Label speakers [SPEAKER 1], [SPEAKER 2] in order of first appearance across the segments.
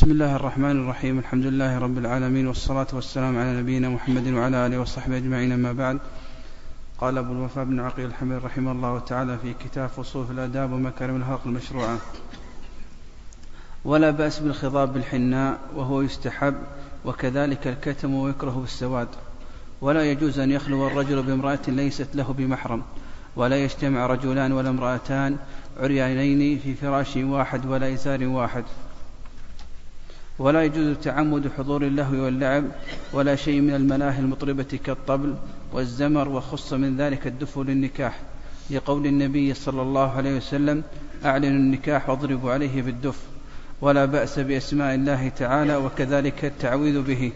[SPEAKER 1] بسم الله الرحمن الرحيم الحمد لله رب العالمين والصلاة والسلام على نبينا محمد وعلى آله وصحبه أجمعين أما بعد قال أبو الوفاء بن عقيل الحمد رحمه الله تعالى في كتاب فصول في الآداب ومكارم الهرق المشروعة ولا بأس بالخضاب بالحناء وهو يستحب وكذلك الكتم ويكره بالسواد ولا يجوز أن يخلو الرجل بامرأة ليست له بمحرم ولا يجتمع رجلان ولا امرأتان عريانين في فراش واحد ولا إزار واحد ولا يجوز تعمد حضور اللهو واللعب ولا شيء من الملاهي المطربة كالطبل والزمر وخص من ذلك الدف للنكاح. لقول النبي صلى الله عليه وسلم أعلنوا النكاح واضربوا عليه بالدف. ولا بأس بأسماء الله تعالى وكذلك التعويذ به.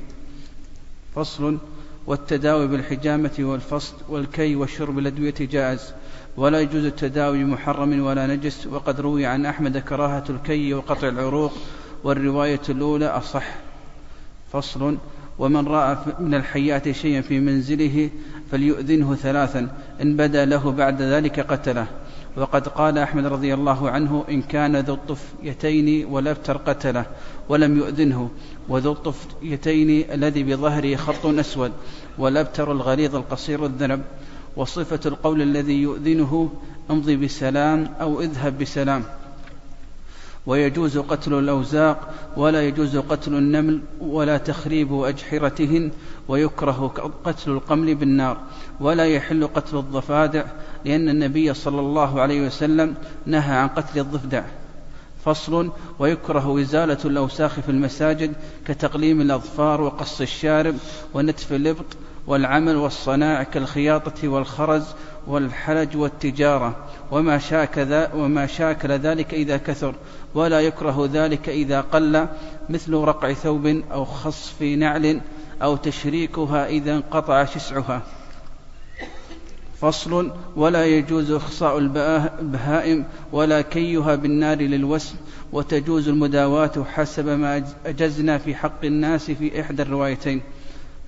[SPEAKER 1] فصل والتداوي بالحجامة والفصل والكي والشرب الأدوية جائز. ولا يجوز التداوي بمحرم ولا نجس. وقد روي عن أحمد كراهة الكي وقطع العروق والرواية الأولى أصح. فصل ومن رأى من الحيات شيئا في منزله فليؤذنه ثلاثا إن بدا له بعد ذلك قتله. وقد قال أحمد رضي الله عنه إن كان ذو الطفيتين ولابتر قتله ولم يؤذنه وذو الطفيتين الذي بظهره خط أسود ولابتر الغليظ القصير الذنب وصفة القول الذي يؤذنه امضي بسلام أو اذهب بسلام. ويجوز قتل الأوزاق ولا يجوز قتل النمل ولا تخريب أجحرتهن ويكره قتل القمل بالنار. ولا يحل قتل الضفادع لأن النبي صلى الله عليه وسلم نهى عن قتل الضفدع. فصل ويكره إزالة الأوساخ في المساجد كتقليم الأظفار وقص الشارب ونتف الإبط والعمل والصناع كالخياطة والخرز والحلج والتجارة. وما شاك وما شاكل ذلك إذا كثر. ولا يكره ذلك إذا قل مثل رقع ثوب أو خصف نعل أو تشريكها إذا انقطع شسعها. فصل ولا يجوز إخصاء البهائم ولا كيها بالنار للوسم وتجوز المداواة حسب ما أجزنا في حق الناس في إحدى الروايتين.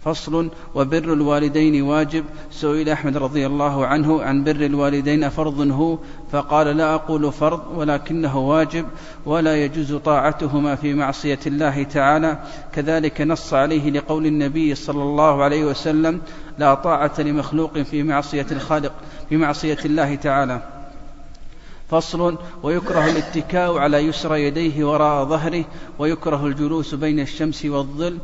[SPEAKER 1] فصل وبر الوالدين واجب. سئل أحمد رضي الله عنه عن بر الوالدين أفرض هو فقال لا أقول فرض ولكنه واجب ولا يجوز طاعتهما في معصية الله تعالى. كذلك نص عليه لقول النبي صلى الله عليه وسلم لا طاعة لمخلوق في معصية الخالق في معصية الله تعالى. فصل ويكره الاتكاء على يسرى يديه وراء ظهره ويكره الجلوس بين الشمس والظل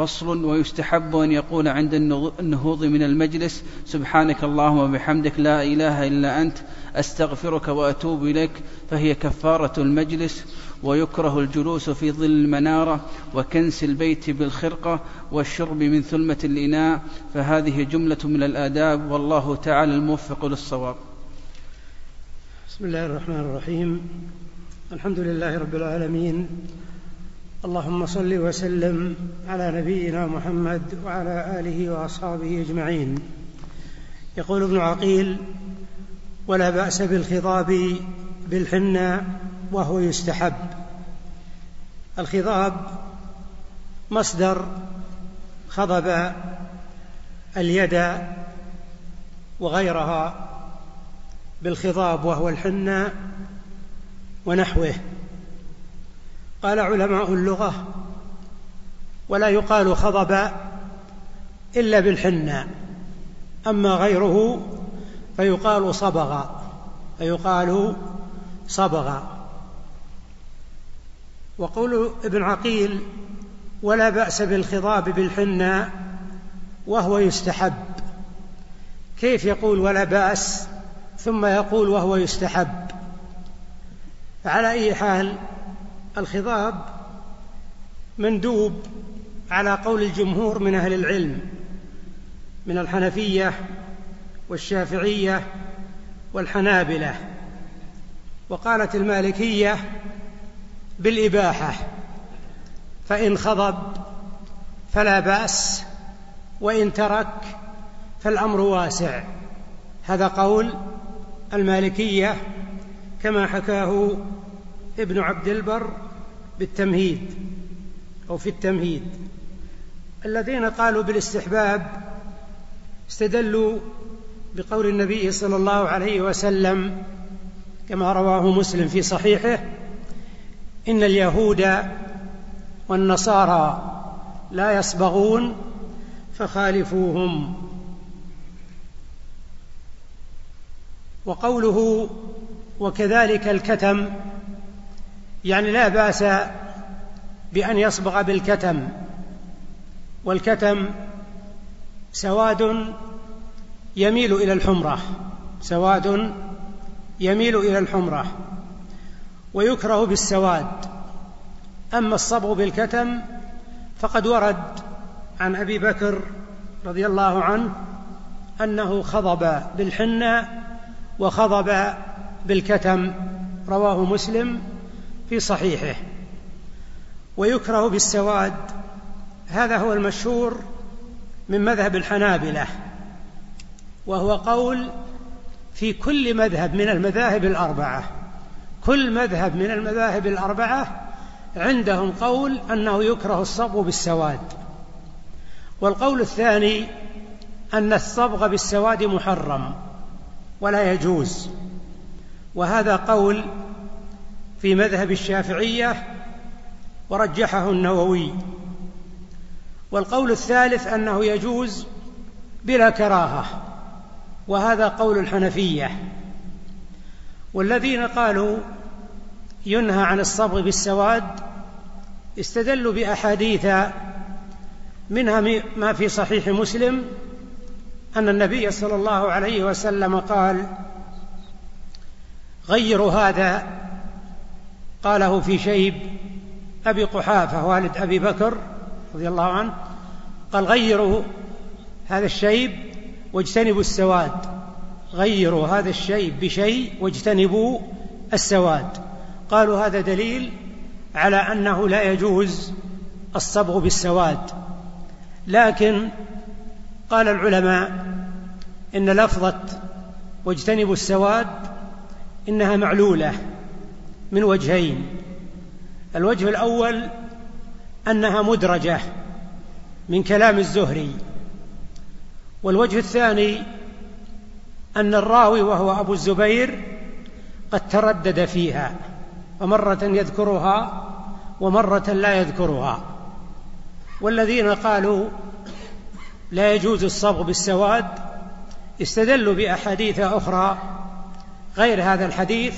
[SPEAKER 1] فصل ويستحب أن يقول عند النهوض من المجلس سبحانك اللهم وبحمدك لا إله إلا أنت أستغفرك وأتوب إليك فهي كفارة المجلس ويكره الجلوس في ظل المنارة وكنس البيت بالخرقة والشرب من ثلمة الإناء فهذه جملة من الآداب والله تعالى الموفق للصواب.
[SPEAKER 2] بسم الله الرحمن الرحيم. الحمد لله رب العالمين اللهم صل وسلم على نبينا محمد وعلى آله وأصحابه أجمعين. يقول ابن عقيل ولا بأس بالخضاب بالحنى وهو يستحب. الخضاب مصدر خضب اليد وغيرها بالخضاب وهو الحنى ونحوه. قال علماء اللغة ولا يقال خضب إلا بالحنى أما غيره فيقال صبغ فيقال صبغ. وقول ابن عقيل ولا بأس بالخضاب بالحنى وهو يستحب. كيف يقول ولا بأس؟ ثم يقول وهو يستحب. فعلى أي حال الخضاب مندوب على قول الجمهور من أهل العلم من الحنفية والشافعية والحنابلة. وقالت المالكية بالإباحة فإن خضب فلا بأس وإن ترك فالأمر واسع. هذا قول المالكية كما حكاه ابن عبد البر بالتمهيد أو في التمهيد. الذين قالوا بالاستحباب استدلوا بقول النبي صلى الله عليه وسلم كما رواه مسلم في صحيحه إن اليهود والنصارى لا يصبغون فخالفوهم. وقوله وكذلك الكتم يعني لا بأس بأن يصبغ بالكتم والكتم سواد يميل إلى الحمرة سواد يميل إلى الحمرة ويكره بالسواد. أما الصبغ بالكتم فقد ورد عن أبي بكر رضي الله عنه أنه خضب بالحنة وخضب بالكتم رواه مسلم في صحيحه ويكره بالسواد. هذا هو المشهور من مذهب الحنابلة وهو قول في كل مذهب من المذاهب الأربعة كل مذهب من المذاهب الأربعة عندهم قول أنه يكره الصبغ بالسواد. والقول الثاني أن الصبغ بالسواد محرم ولا يجوز وهذا قول في مذهب الشافعية ورجحه النووي. والقول الثالث أنه يجوز بلا كراهة وهذا قول الحنفية. والذين قالوا ينهى عن الصبغ بالسواد استدلوا بأحاديث منها ما في صحيح مسلم أن النبي صلى الله عليه وسلم قال غيروا هذا قاله في شيب أبي قحافة والد أبي بكر رضي الله عنه قال غيروا هذا الشيب واجتنبوا السواد. غيروا هذا الشيب بشيء واجتنبوا السواد. قالوا هذا دليل على أنه لا يجوز الصبغ بالسواد. لكن قال العلماء إن لفظة واجتنبوا السواد إنها معلولة. من وجهين. الوجه الأول أنها مدرجة من كلام الزهري. والوجه الثاني أن الراوي وهو أبو الزبير قد تردد فيها ومره يذكرها ومرة لا يذكرها. والذين قالوا لا يجوز الصبغ بالسواد استدلوا بأحاديث أخرى غير هذا الحديث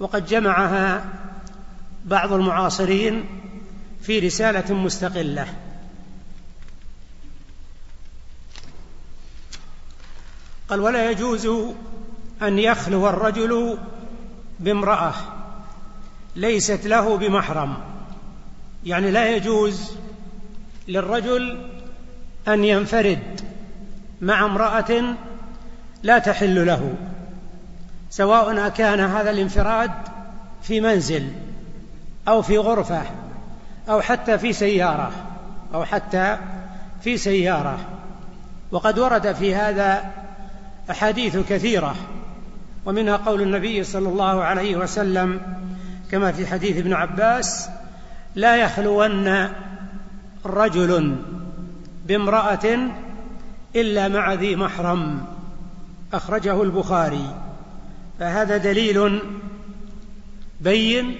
[SPEAKER 2] وقد جمعها بعض المعاصرين في رسالة مستقلة. قال ولا يجوز أن يخلو الرجل بامرأة ليست له بمحرم. يعني لا يجوز للرجل أن ينفرد مع امرأة لا تحل له. سواء أكان هذا الانفراد في منزل أو في غرفة أو حتى في سيارة أو حتى في سيارة. وقد ورد في هذا أحاديث كثيرة ومنها قول النبي صلى الله عليه وسلم كما في حديث ابن عباس لا يخلون رجل بامرأة إلا مع ذي محرم أخرجه البخاري. فهذا دليل بين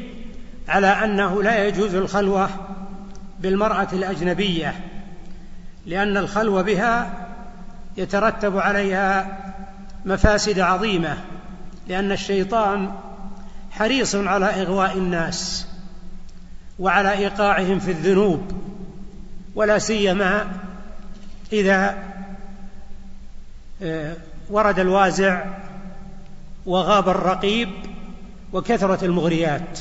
[SPEAKER 2] على أنه لا يجوز الخلوة بالمرأة الأجنبية لأن الخلوة بها يترتب عليها مفاسد عظيمة لأن الشيطان حريص على إغواء الناس وعلى إيقاعهم في الذنوب ولا سيما إذا آه، ورد الوازع وغاب الرقيب وكثرت المغريات.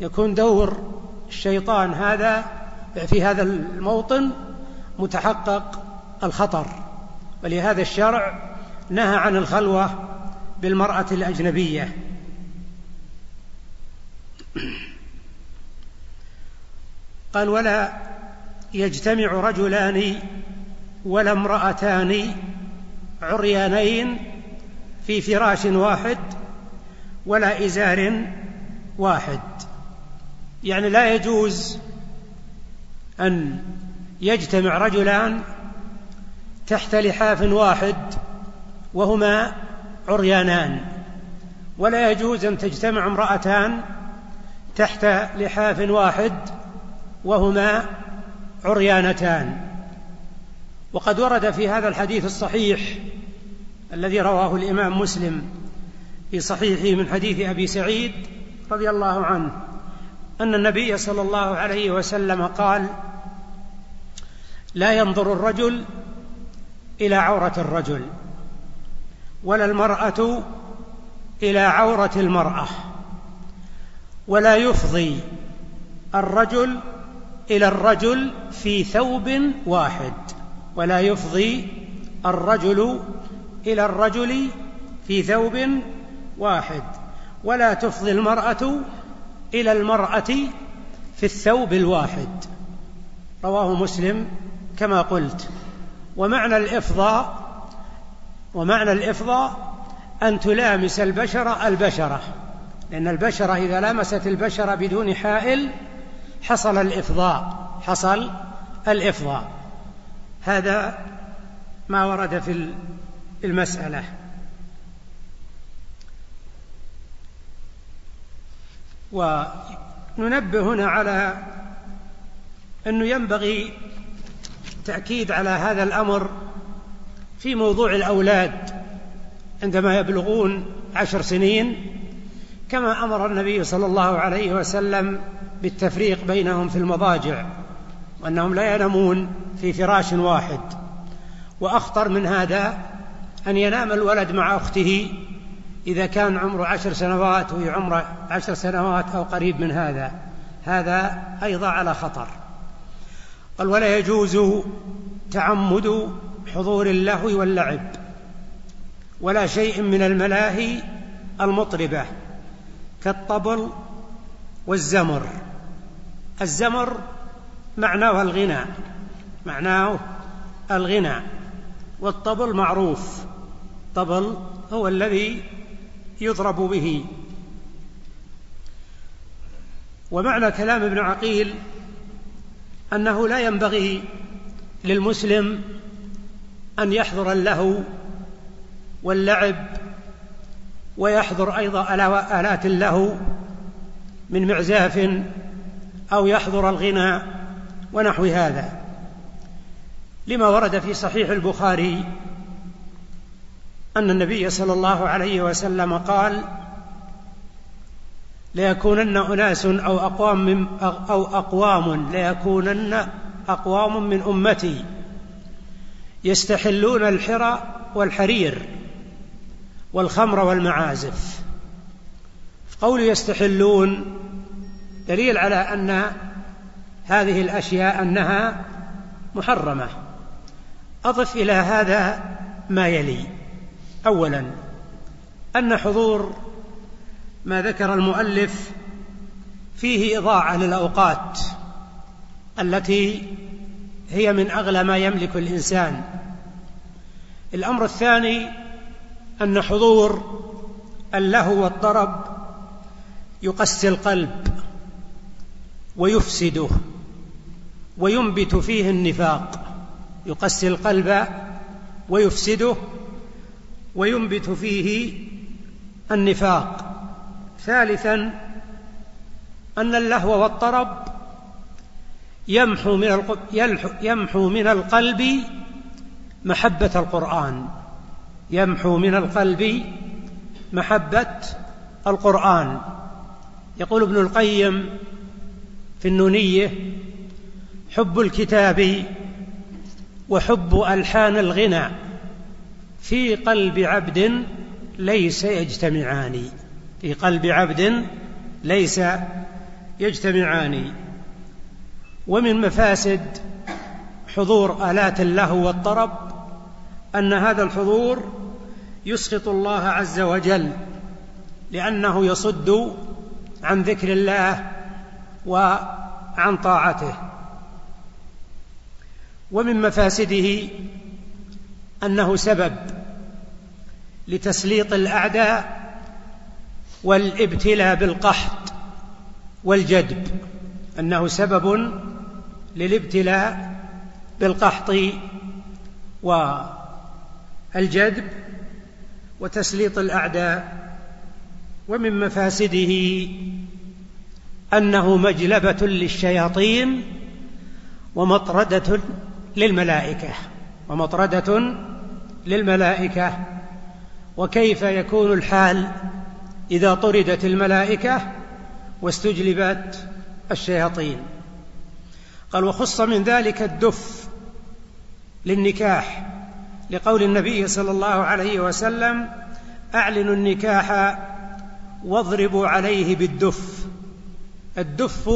[SPEAKER 2] يكون دور الشيطان هذا في هذا الموطن متحقق الخطر ولهذا الشرع نهى عن الخلوة بالمرأة الأجنبية. قال ولا يجتمع رجلان ولا امرأتان عريانين في فراش واحد ولا إزار واحد. يعني لا يجوز أن يجتمع رجلان تحت لحاف واحد وهما عريانان ولا يجوز أن تجتمع امرأتان تحت لحاف واحد وهما عريانتان. وقد ورد في هذا الحديث الصحيح الذي رواه الإمام مسلم في صحيحه من حديث أبي سعيد رضي الله عنه أن النبي صلى الله عليه وسلم قال لا ينظر الرجل إلى عورة الرجل ولا المرأة إلى عورة المرأة ولا يفضي الرجل إلى الرجل في ثوب واحد ولا يفضي الرجل إلى الرجل في ثوب واحد ولا تفضي المرأة إلى المرأة في الثوب الواحد. رواه مسلم كما قلت. ومعنى الافضاء ومعنى الافضاء أن تلامس البشره البشرة لأن البشرة إذا لامست البشرة بدون حائل حصل الافضاء حصل الافضاء هذا ما ورد في المسألة. وننبه هنا على أنه ينبغي تأكيد على هذا الأمر في موضوع الأولاد. عندما يبلغون عشر سنين كما أمر النبي صلى الله عليه وسلم بالتفريق بينهم في المضاجع وأنهم لا ينامون في فراش واحد. وأخطر من هذا أن ينام الولد مع أخته إذا كان عمره عشر سنوات وهي عمره عشر سنوات أو قريب من هذا. هذا أيضا على خطر. قال ولا يجوز تعمد حضور اللهو واللعب ولا شيء من الملاهي المطربة كالطبل والزمر. الزمر معناه الغنى معناه الغنى والطبل معروف. طبل هو الذي يضرب به. ومعنى كلام ابن عقيل أنه لا ينبغي للمسلم أن يحضر اللهو واللعب ويحضر أيضا آلات اللهو من معزاف أو يحضر الغنى ونحو هذا. لما ورد في صحيح البخاري أن النبي صلى الله عليه وسلم قال ليكونن أناس أو أقوام من أو أقوام ليكونن أقوام من أمتي يستحلون الحرى والحرير والخمر والمعازف. قول يستحلون دليل على أن هذه الأشياء أنها محرمة. أضف إلى هذا ما يلي. أولا أن حضور ما ذكر المؤلف فيه إضاعة للأوقات التي هي من أغلى ما يملك الإنسان. الأمر الثاني أن حضور اللهو والطرب يقسي القلب ويفسده وينبت فيه النفاق يقسي القلب ويفسده وينبت فيه النفاق. ثالثا أن اللهو والطرب يمحو من يمحو من القلب محبة القرآن. يمحو من القلب محبة القرآن. يقول ابن القيم في النونية حب الكتاب وحب ألحان الغنى. في قلب عبد ليس يجتمعان. في قلب عبد ليس يجتمعان. ومن مفاسد حضور آلات اللهو والطرب أن هذا الحضور يسخط الله عز وجل لأنه يصد عن ذكر الله وعن طاعته. ومن مفاسده أنه سبب لتسليط الأعداء والابتلاء بالقحط والجدب أنه سبب للابتلاء بالقحط والجدب وتسليط الأعداء ومن مفاسده أنه مجلبة للشياطين ومطردة للملائكة. ومطردة للملائكة. وكيف يكون الحال إذا طردت الملائكة واستجلبت الشياطين؟ قال وخص من ذلك الدف للنكاح. لقول النبي صلى الله عليه وسلم أعلنوا النكاح واضربوا عليه بالدف. الدف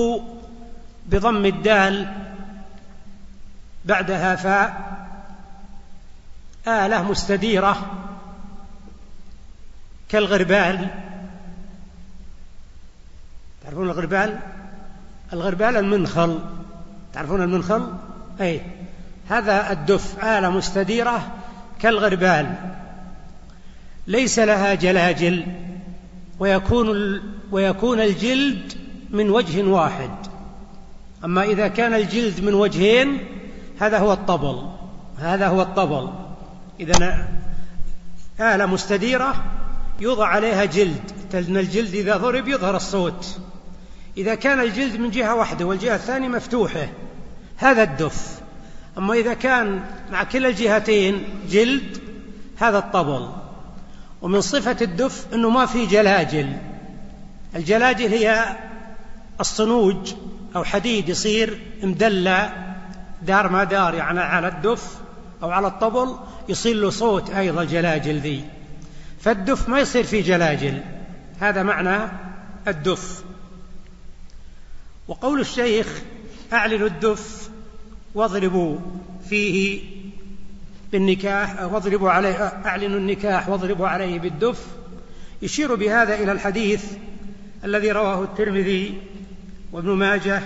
[SPEAKER 2] بضم الدال بعدها فاء. آلة مستديرة كالغربال. تعرفون الغربال؟ الغربال المنخل. تعرفون المنخل؟ أي. هذا الدف آلة مستديرة كالغربال. ليس لها جلاجل ويكون ويكون الجلد من وجه واحد. أما إذا كان الجلد من وجهين هذا هو الطبل. هذا هو الطبل. إذا آلة مستديرة يوضع عليها جلد لأن الجلد إذا ضرب يظهر الصوت. إذا كان الجلد من جهة واحدة والجهة الثانية مفتوحة هذا الدف. أما إذا كان مع كلا الجهتين جلد هذا الطبل. ومن صفة الدف أنه ما في جلاجل. الجلاجل هي الصنوج أو حديد يصير مدلع دار ما دار يعني على الدف. أو على الطبل يصير له صوت أيضا جلاجل ذي. فالدف ما يصير فيه جلاجل. هذا معنى الدف. وقول الشيخ أعلنوا الدف واضربوا فيه بالنكاح واضربوا عليه أعلنوا النكاح واضربوا عليه بالدف. يشير بهذا إلى الحديث الذي رواه الترمذي وابن ماجه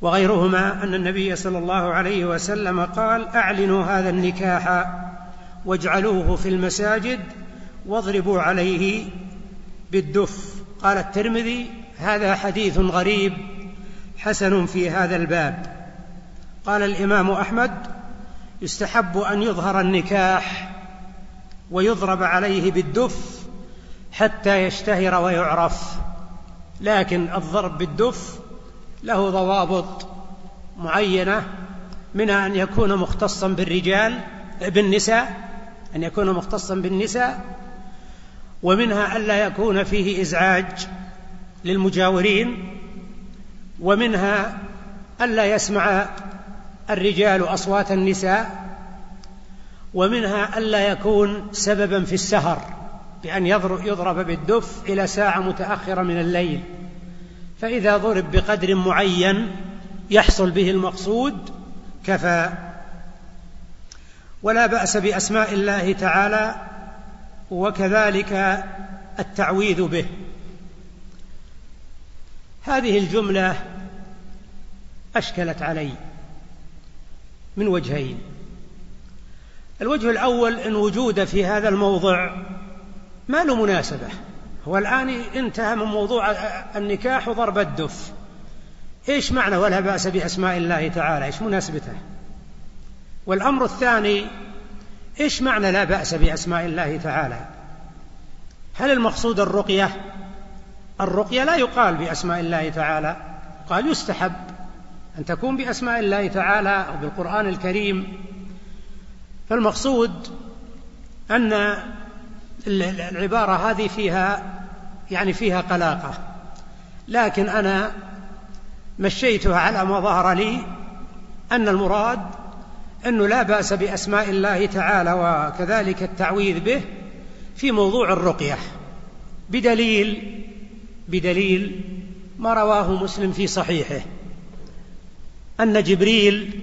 [SPEAKER 2] وغيرهما أن النبي صلى الله عليه وسلم قال أعلنوا هذا النكاح واجعلوه في المساجد واضربوا عليه بالدف. قال الترمذي هذا حديث غريب حسن في هذا الباب. قال الإمام أحمد يستحب أن يظهر النكاح ويضرب عليه بالدف حتى يشتهر ويعرف لكن الضرب بالدف له ضوابط معينة منها أن يكون مختصا بالرجال بالنساء أن يكون مختصا بالنساء ومنها الا يكون فيه إزعاج للمجاورين ومنها الا يسمع الرجال أصوات النساء ومنها الا يكون سببا في السهر بأن يضرب بالدف إلى ساعة متأخرة من الليل. فإذا ضرب بقدر معين يحصل به المقصود كفى. ولا بأس بأسماء الله تعالى وكذلك التعويذ به. هذه الجملة أشكلت علي من وجهين. الوجه الأول إن وجود في هذا الموضع ما له مناسبة. هو الان انتهى من موضوع النكاح وضرب الدف. إيش معنى ولا بأس بأسماء الله تعالى؟ إيش مناسبته؟ والأمر الثاني إيش معنى لا بأس بأسماء الله تعالى؟ هل المقصود الرقية؟ الرقية لا يقال بأسماء الله تعالى قال يستحب أن تكون بأسماء الله تعالى أو بالقرآن الكريم. فالمقصود أن العبارة هذه فيها يعني فيها قلاقة. لكن أنا مشيتها على ما ظهر لي أن المراد أنه لا بأس بأسماء الله تعالى وكذلك التعويذ به في موضوع الرقية. بدليل بدليل ما رواه مسلم في صحيحه. أن جبريل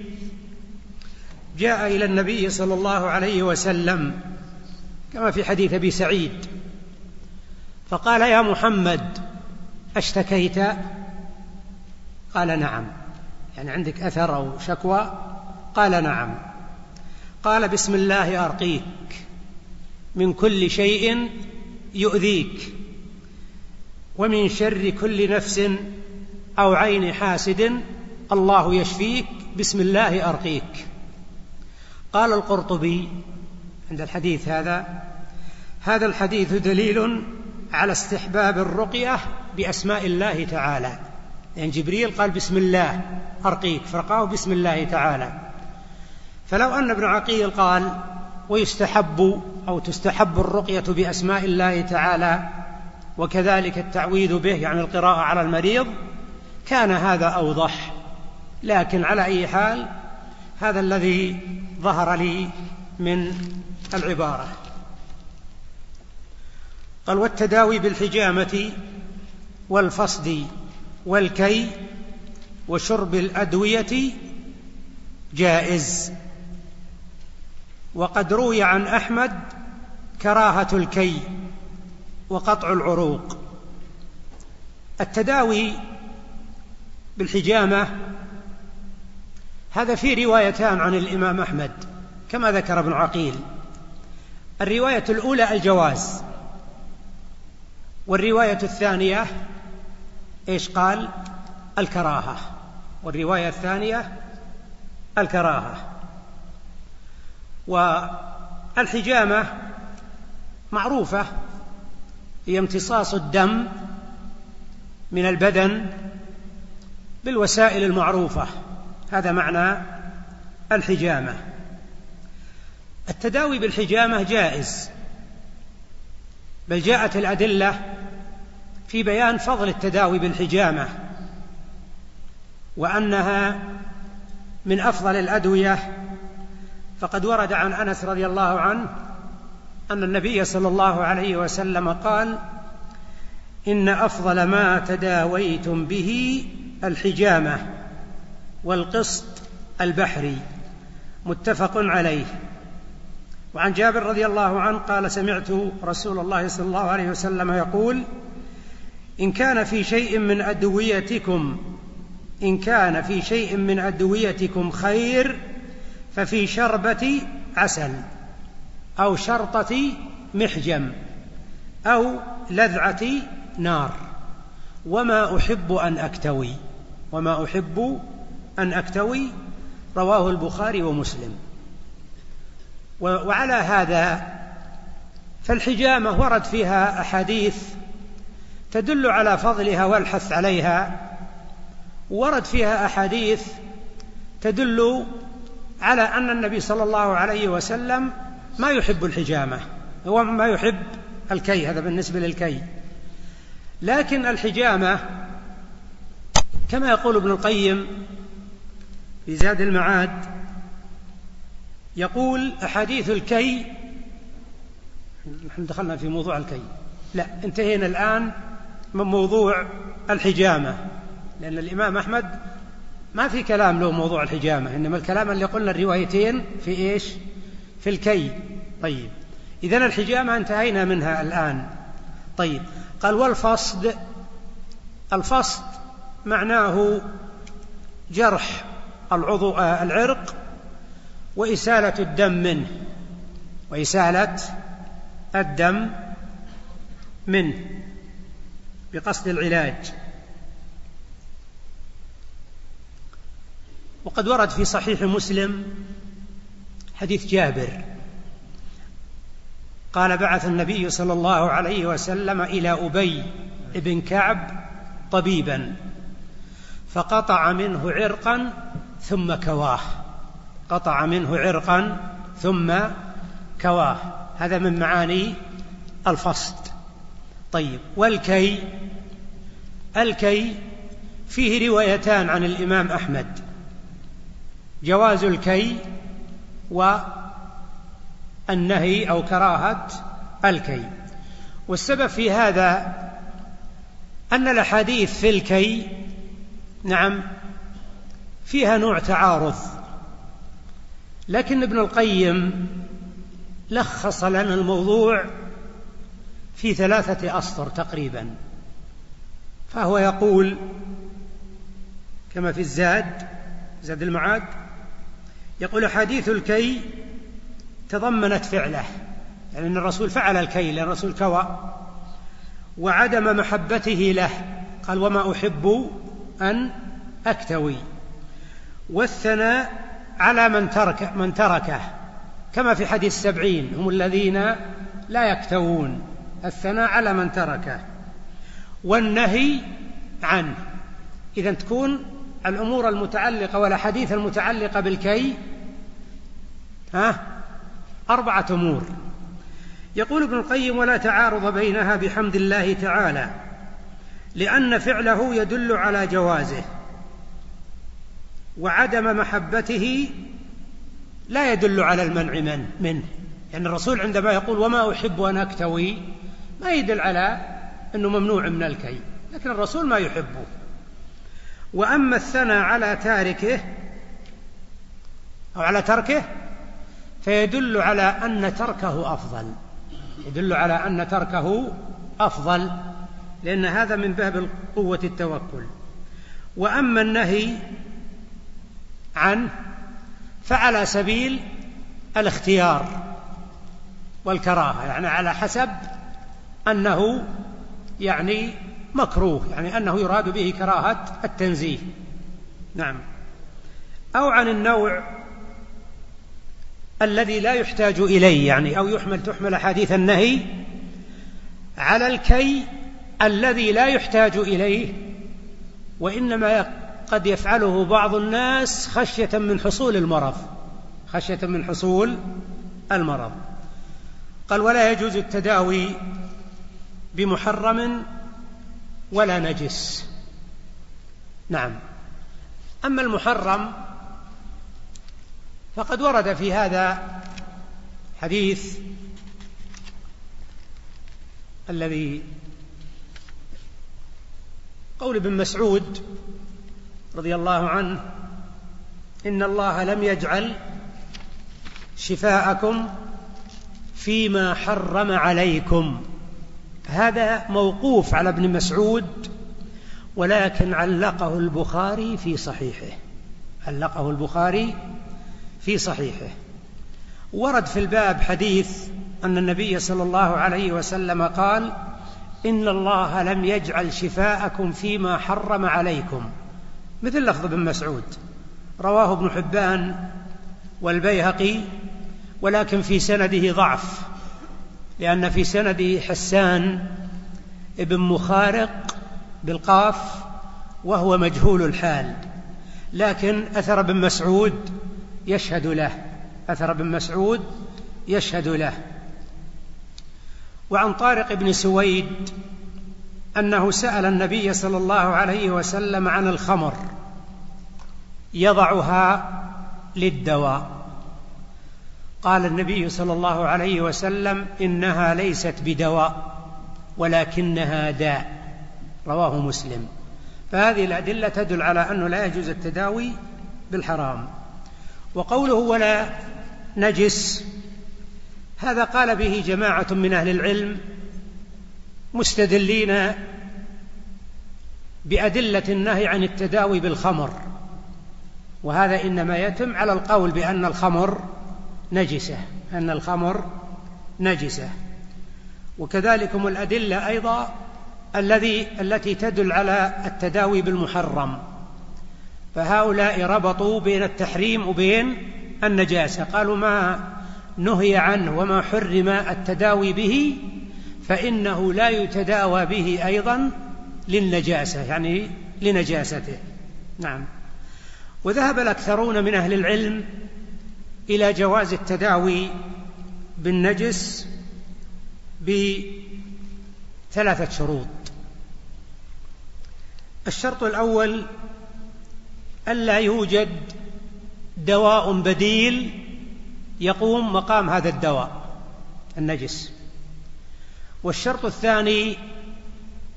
[SPEAKER 2] جاء إلى النبي صلى الله عليه وسلم كما في حديث أبي سعيد. فقال يا محمد أشتكيت؟ قال نعم. يعني عندك أثر أو شكوى؟ قال نعم. قال بسم الله أرقيك. من كل شيء يؤذيك. ومن شر كل نفس أو عين حاسد الله يشفيك. بسم الله أرقيك. قال القرطبي عند الحديث هذا هذا الحديث دليل على استحباب الرقية بأسماء الله تعالى. لأن جبريل قال بسم الله أرقيك فرقاه بسم الله تعالى. فلو أن ابن عقيل قال ويستحب أو تستحب الرقية بأسماء الله تعالى وكذلك التعويذ به يعني القراءة على المريض كان هذا أوضح. لكن على أي حال هذا الذي ظهر لي من العبارة. قال والتداوي بالحجامة والفصد والكي وشرب الأدوية جائز. وقد روي عن أحمد كراهة الكي وقطع العروق. التداوي بالحجامة هذا في روايتان عن الإمام أحمد كما ذكر ابن عقيل. الرواية الأولى الجواز. والرواية الثانية إيش قال؟ الكراهة. والرواية الثانية الكراهة. والحجامة معروفة هي امتصاص الدم من البدن بالوسائل المعروفة. هذا معنى الحجامة. التداوي بالحجامة جائز. بل جاءت الأدلة في بيان فضل التداوي بالحجامة وأنها من أفضل الأدوية. فقد ورد عن أنس رضي الله عنه أن النبي صلى الله عليه وسلم قال إن أفضل ما تداويتم به الحجامة والقسط البحري متفق عليه. وعن جابر رضي الله عنه قال سمعت رسول الله صلى الله عليه وسلم يقول إن كان في شيء من أدويتكم إن كان في شيء من أدويتكم خير ففي شربة عسل أو شرطة محجم أو لذعة نار وما أحب أن أكتوي. وما أحب أن أكتوي رواه البخاري ومسلم. وعلى هذا فالحجامة ورد فيها أحاديث تدل على فضلها والحث عليها ورد فيها أحاديث تدل على أن النبي صلى الله عليه وسلم ما يحب الحجامة هو ما يحب الكي هذا بالنسبة للكي. لكن الحجامة كما يقول ابن القيم في زاد المعاد يقول أحاديث الكي نحن دخلنا في موضوع الكي. لا انتهينا الآن من موضوع الحجامة لأن الإمام أحمد ما في كلام له موضوع الحجامة إنما الكلام اللي قلنا الروايتين في إيش؟ في الكي. طيب إذا الحجامة انتهينا منها الآن. طيب قال والفصد الفصد معناه جرح العضو آه، العرق وإسالة الدم منه. وإسالة الدم منه. بقصد العلاج. وقد ورد في صحيح مسلم حديث جابر. قال بعث النبي صلى الله عليه وسلم إلى أبي بن كعب طبيبا فقطع منه عرقا ثم كواه. قطع منه عرقا ثم كواه. هذا من معاني الفصد. طيب والكي الكي فيه روايتان عن الإمام أحمد. جواز الكي والنهي أو كراهة الكي. والسبب في هذا أن الأحاديث في الكي نعم فيها نوع تعارض. لكن ابن القيم لخص لنا الموضوع في ثلاثة أسطر تقريبا. فهو يقول كما في الزاد زاد المعاد يقول حديث الكي تضمنت فعله يعني أن الرسول فعل الكي لأن الرسول كوى وعدم محبته له قال وما أحب أن أكتوي. والثناء على من ترك من تركه كما في حديث السبعين هم الذين لا إذا تكون الأمور المتعلقة والأحاديث المتعلقة بالكي ها أربعة أمور. يقول ابن القيم ولا تعارض بينها بحمد الله تعالى لأن فعله يدل على جوازه. وعدم محبته لا يدل على المنع من منه. يعني الرسول عندما يقول وما أحب أن أكتوي ما يدل على أنه ممنوع من الكي. لكن الرسول ما يحبه. وأما الثنى على تاركه أو على تركه فيدل على أن تركه أفضل. يدل على أن تركه أفضل. لأن هذا من باب قوة التوكل. وأما النهي عنه فعلى سبيل الاختيار والكراهة يعني على حسب أنه يعني مكروه يعني أنه يراد به كراهة التنزيه. نعم. أو عن النوع الذي لا يحتاج إليه يعني أو يحمل تحمل أحاديث النهي على الكي الذي لا يحتاج إليه وإنما قد يفعله بعض الناس خشية من حصول المرض. خشية من حصول المرض. قال ولا يجوز التداوي بمحرم ولا نجس. نعم. أما المحرم فقد ورد في هذا حديث الذي قول ابن مسعود رضي الله عنه إن الله لم يجعل شفاءكم فيما حرم عليكم. هذا موقوف على ابن مسعود ولكن علقه البخاري في صحيحه. علقه البخاري في صحيحه. ورد في الباب حديث أن النبي صلى الله عليه وسلم قال إن الله لم يجعل شفاءكم فيما حرم عليكم. مثل لفظ ابن مسعود. رواه ابن حبان والبيهقي ولكن في سنده ضعف لأن في سنده حسان ابن مخارق بالقاف وهو مجهول الحال. لكن أثر ابن مسعود يشهد له. أثر ابن مسعود يشهد له. وعن طارق بن سويد أنه سأل النبي صلى الله عليه وسلم عن الخمر يضعها للدواء. قال النبي صلى الله عليه وسلم إنها ليست بدواء ولكنها داء. رواه مسلم. فهذه الأدلة تدل على أنه لا يجوز التداوي بالحرام. وقوله ولا نجس هذا قال به جماعة من أهل العلم مستدلين بأدلة النهي عن التداوي بالخمر وهذا إنما يتم على القول بأن الخمر نجسة أن الخمر نجسة. وكذلكم الأدلة أيضا الذي التي تدل على التداوي بالمحرم. فهؤلاء ربطوا بين التحريم وبين النجاسة قالوا ما نهي عنه وما حرم التداوي به فإنه لا يتداوى به أيضا للنجاسة يعني لنجاسته. نعم. وذهب الأكثرون من أهل العلم إلى جواز التداوي بالنجس بثلاثة شروط. الشرط الأول ألا يوجد دواء بديل يقوم مقام هذا الدواء النجس. والشرط الثاني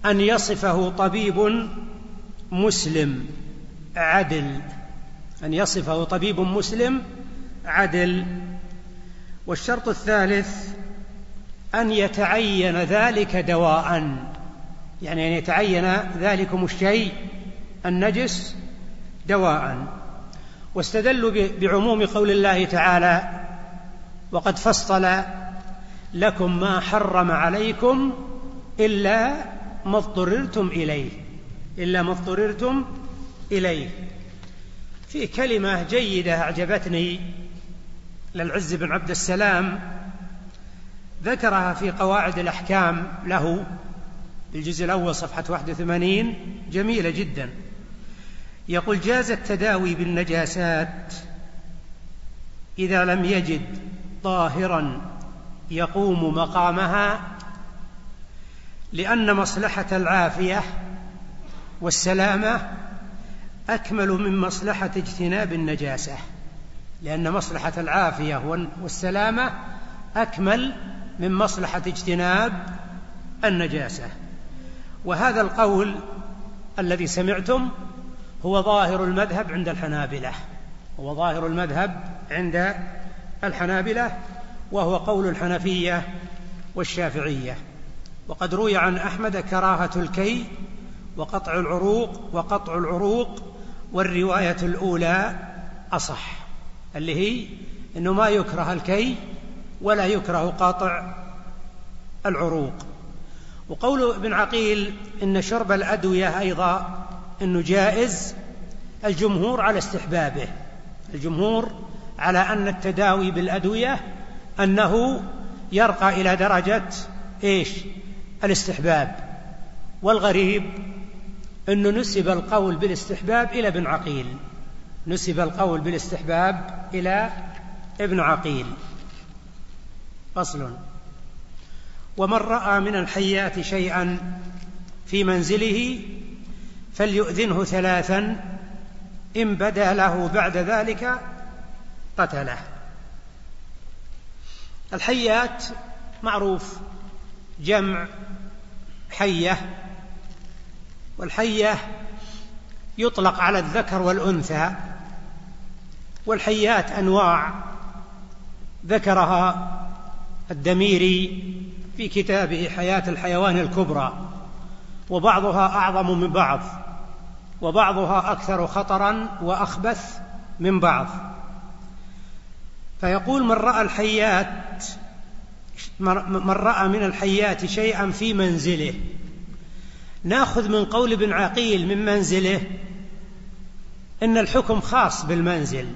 [SPEAKER 2] أن يصفه طبيب مسلم عدل. أن يصفه طبيب مسلم عدل. والشرط الثالث أن يتعين ذلك دواء. يعني أن يتعين ذلكم الشيء النجس دواء. واستدلوا بعموم قول الله تعالى وقد فصل لكم ما حرم عليكم إلا ما اضطررتم إليه إلا ما اضطررتم إليه. في كلمة جيدة أعجبتني للعز بن عبد السلام ذكرها في قواعد الأحكام له الجزء الأول صفحة 81 جميلة جدا. يقول جاز التداوي بالنجاسات إذا لم يجد طاهرا. يقوم مقامها لأن مصلحة العافية والسلامة أكمل من مصلحة اجتناب النجاسة لأن مصلحة العافية والسلامة أكمل من مصلحة اجتناب النجاسة. وهذا القول الذي سمعتم هو ظاهر المذهب عند الحنابلة هو ظاهر المذهب عند الحنابلة وهو قول الحنفية والشافعية. وقد روي عن أحمد كراهة الكي وقطع العروق وقطع العروق والرواية الأولى أصح اللي هي أنه ما يكره الكي ولا يكره قاطع العروق. وقول ابن عقيل إن شرب الأدوية أيضا أنه جائز الجمهور على استحبابه الجمهور على أن التداوي بالأدوية أنه يرقى إلى درجة إيش؟ الاستحباب. والغريب أنه نسب القول بالاستحباب إلى ابن عقيل. نسب القول بالاستحباب إلى ابن عقيل. فصل. ومن رأى من الحيات شيئا في منزله فليؤذنه ثلاثا. إن بدا له بعد ذلك قتله. الحيات معروف جمع حية والحية يطلق على الذكر والأنثى والحيات أنواع ذكرها الدميري في كتابه حياة الحيوان الكبرى وبعضها أعظم من بعض وبعضها أكثر خطرا وأخبث من بعض. فيقول من رأى الحيات من رأى من الحيات شيئا في منزله. نأخذ من قول ابن عقيل من منزله إن الحكم خاص بالمنزل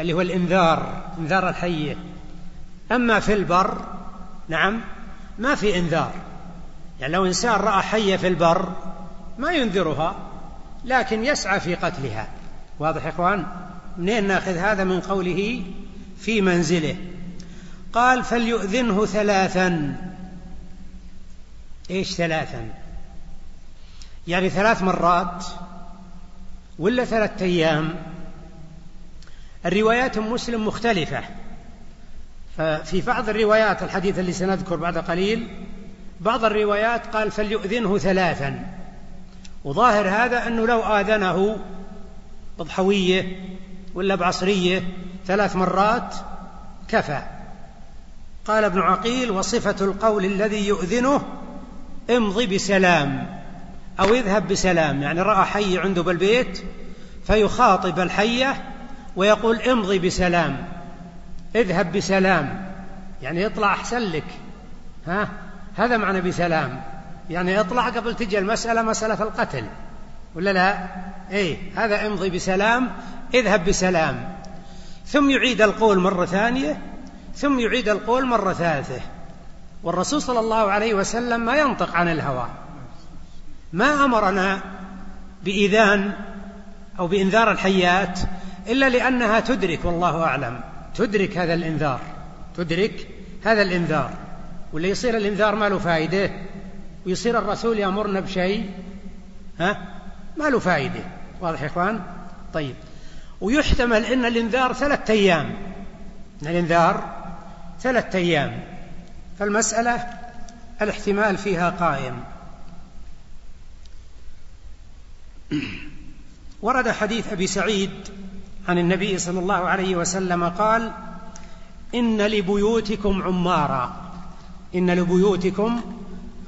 [SPEAKER 2] اللي هو الإنذار إنذار الحية. أما في البر نعم ما في إنذار. يعني لو إنسان رأى حية في البر ما ينذرها لكن يسعى في قتلها. واضح يا إخوان؟ منين نأخذ هذا من قوله في منزله. قال فليؤذنه ثلاثا. إيش ثلاثا؟ يعني ثلاث مرات ولا ثلاثة أيام؟ الروايات مسلم مختلفة. ففي بعض الروايات الحديث اللي سنذكر بعد قليل بعض الروايات قال فليؤذنه ثلاثا. وظاهر هذا أنه لو آذنه بضحوية ولا بعصرية ثلاث مرات كفى. قال ابن عقيل وصفة القول الذي يؤذنه امضي بسلام أو اذهب بسلام يعني رأى حي عنده بالبيت فيخاطب الحية ويقول امضي بسلام اذهب بسلام يعني اطلع أحسن لك. ها؟ هذا معنى بسلام يعني اطلع قبل تجي المسألة مسألة القتل ولا لا؟ إيه هذا امضي بسلام اذهب بسلام. ثم يعيد القول مرة ثانية ثم يعيد القول مرة ثالثة. والرسول صلى الله عليه وسلم ما ينطق عن الهوى. ما أمرنا باذان أو بإنذار الحيات إلا لأنها تدرك والله أعلم. تدرك هذا الإنذار. تدرك هذا الإنذار. واللي يصير الإنذار ما له فائدة. ويصير الرسول يأمرنا بشيء ها؟ ما له فائدة. واضح يا إخوان؟ طيب. ويحتمل إن الإنذار ثلاثة أيام. إن الإنذار ثلاثة أيام. فالمسألة الاحتمال فيها قائم. ورد حديث أبي سعيد عن النبي صلى الله عليه وسلم قال إن لبيوتكم عمارا. إن لبيوتكم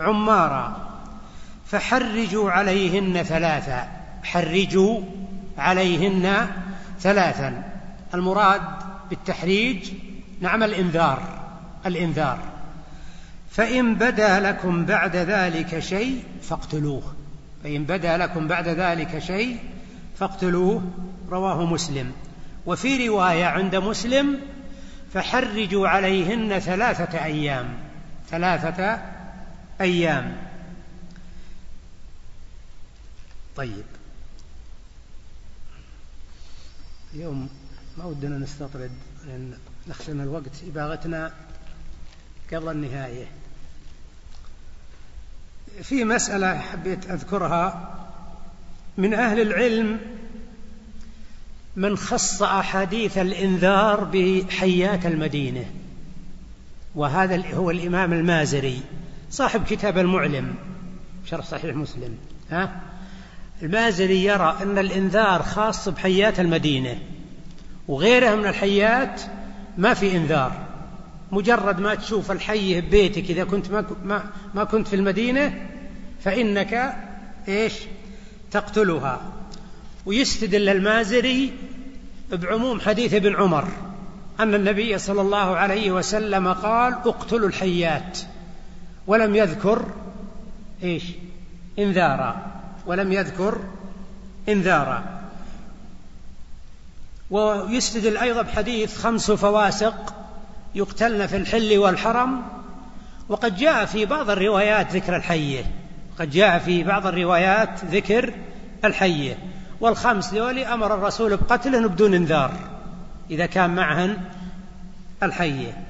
[SPEAKER 2] عمارا. فحرجوا عليهن ثلاثا حرجوا عليهن ثلاثا. المراد بالتحريج نعم الإنذار الإنذار. فإن بدا لكم بعد ذلك شيء فاقتلوه. فإن بدا لكم بعد ذلك شيء فاقتلوه رواه مسلم. وفي رواية عند مسلم فحرجوا عليهن ثلاثة أيام. ثلاثة أيام. طيب. اليوم ما ودنا نستطرد لأن نخشى الوقت إباغتنا قبل النهاية. في مسألة حبيت أذكرها. من أهل العلم من خص أحاديث الإنذار بحيات المدينة وهذا هو الإمام المازري صاحب كتاب المعلم شرح صحيح مسلم ها؟ المازري يرى أن الإنذار خاص بحيات المدينة وغيرها من الحيات ما في إنذار. مجرد ما تشوف الحية ببيتك إذا كنت ما, ما, ما كنت في المدينة فإنك إيش؟ تقتلها. ويستدل المازري بعموم حديث ابن عمر أن النبي صلى الله عليه وسلم قال اقتلوا الحيات. ولم يذكر إيش؟ إنذارا. ولم يذكر إنذارا. ويستدل أيضا بحديث خمس فواسق يقتلن في الحل والحرم وقد جاء في بعض الروايات ذكر الحيه قد جاء في بعض الروايات ذكر الحيه والخمس ذولي أمر الرسول بقتلهن بدون إنذار إذا كان معهن الحيه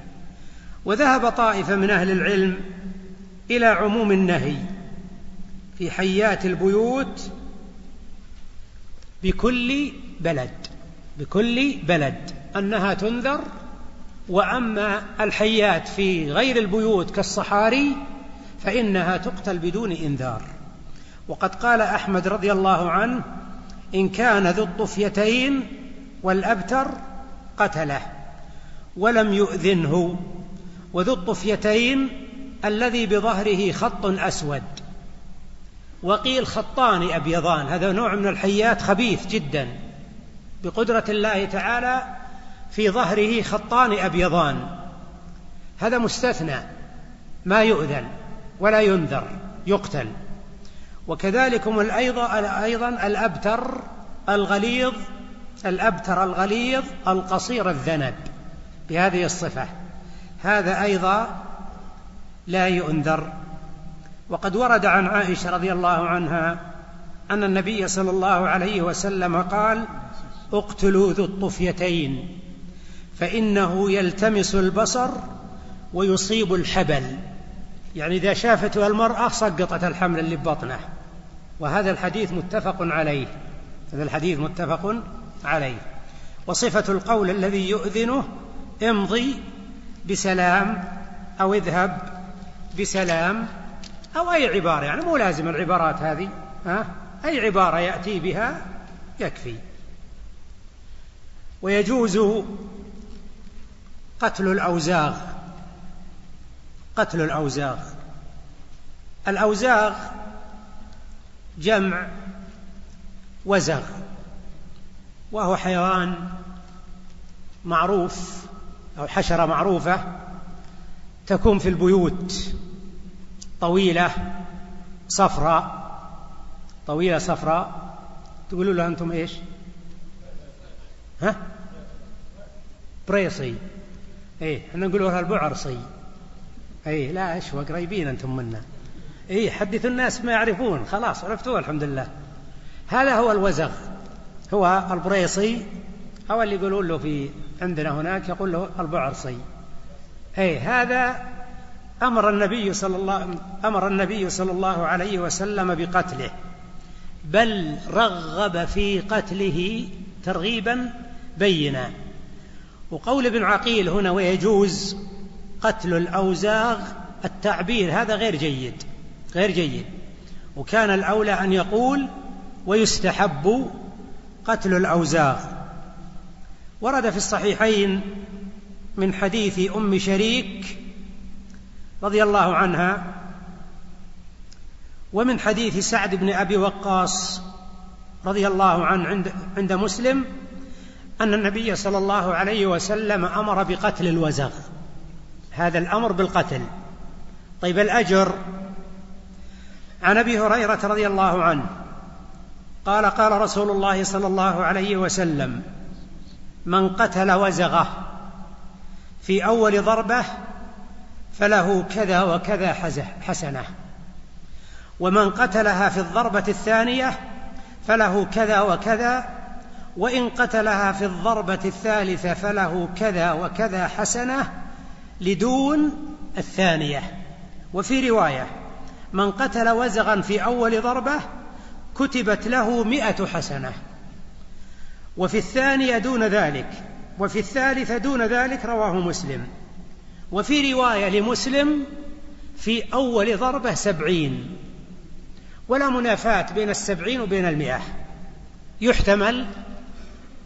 [SPEAKER 2] وذهب طائفة من أهل العلم إلى عموم النهي. في حيات البيوت بكل بلد بكل بلد. أنها تنذر وأما الحيات في غير البيوت كالصحاري فإنها تقتل بدون إنذار. وقد قال أحمد رضي الله عنه إن كان ذو الطفيتين والأبتر قتله ولم يؤذنه. وذو الطفيتين الذي بظهره خط أسود. وقيل خطان أبيضان هذا نوع من الحيات خبيث جدا. بقدرة الله تعالى في ظهره خطان أبيضان. هذا مستثنى ما يؤذن ولا ينذر يقتل. وكذلك أيضا أيضا الأبتر الغليظ الأبتر الغليظ القصير الذنب بهذه الصفة. هذا أيضا لا يؤنذر وقد ورد عن عائشة رضي الله عنها أن النبي صلى الله عليه وسلم قال اقتلوا ذو الطفيتين فإنه يلتمس البصر ويصيب الحبل. يعني إذا شافته المرأة سقطت الحمل اللي ببطنه وهذا الحديث متفق عليه هذا الحديث متفق عليه. وصفة القول الذي يؤذنه امضي بسلام أو اذهب بسلام أو أي عبارة يعني مو لازم العبارات هذه ها؟ أي عبارة يأتي بها يكفي. ويجوز قتل الأوزاغ. قتل الأوزاغ. الأوزاغ جمع وزغ وهو حيوان معروف أو حشرة معروفة تكون في البيوت. طويلة صفراء. طويلة صفراء. تقولوا له أنتم إيش؟ ها؟ بريصي. إيه إحنا نقول لها البعرصي. إيه لا أشوى قريبين أنتم منا. إيه حدثوا الناس ما يعرفون. خلاص عرفتوه الحمد لله. هذا هو الوزغ. هو البريصي. أو اللي يقولون له في عندنا هناك يقول له البعرصي. أي هذا أمر النبي صلى الله أمر النبي صلى الله عليه وسلم بقتله بل رغب في قتله ترغيبا بينا. وقول ابن عقيل هنا ويجوز قتل الأوزاغ التعبير هذا غير جيد غير جيد. وكان الأولى أن يقول ويستحب قتل الأوزاغ. ورد في الصحيحين من حديث أم شريك رضي الله عنها ومن حديث سعد بن أبي وقاص رضي الله عنه عند عند مسلم أن النبي صلى الله عليه وسلم أمر بقتل الوزغ. هذا الأمر بالقتل. طيب الأجر؟ عن أبي هريرة رضي الله عنه قال قال رسول الله صلى الله عليه وسلم من قتل وزغه في أول ضربة فله كذا وكذا حسنة. ومن قتلها في الضربة الثانية فله كذا وكذا وإن قتلها في الضربة الثالثة فله كذا وكذا حسنة لدون الثانية. وفي رواية من قتل وزغا في أول ضربة كتبت له مئة حسنة. وفي الثانية دون ذلك. وفي الثالثة دون ذلك رواه مسلم. وفي رواية لمسلم في أول ضربة سبعين ولا منافاة بين السبعين وبين المئة. يحتمل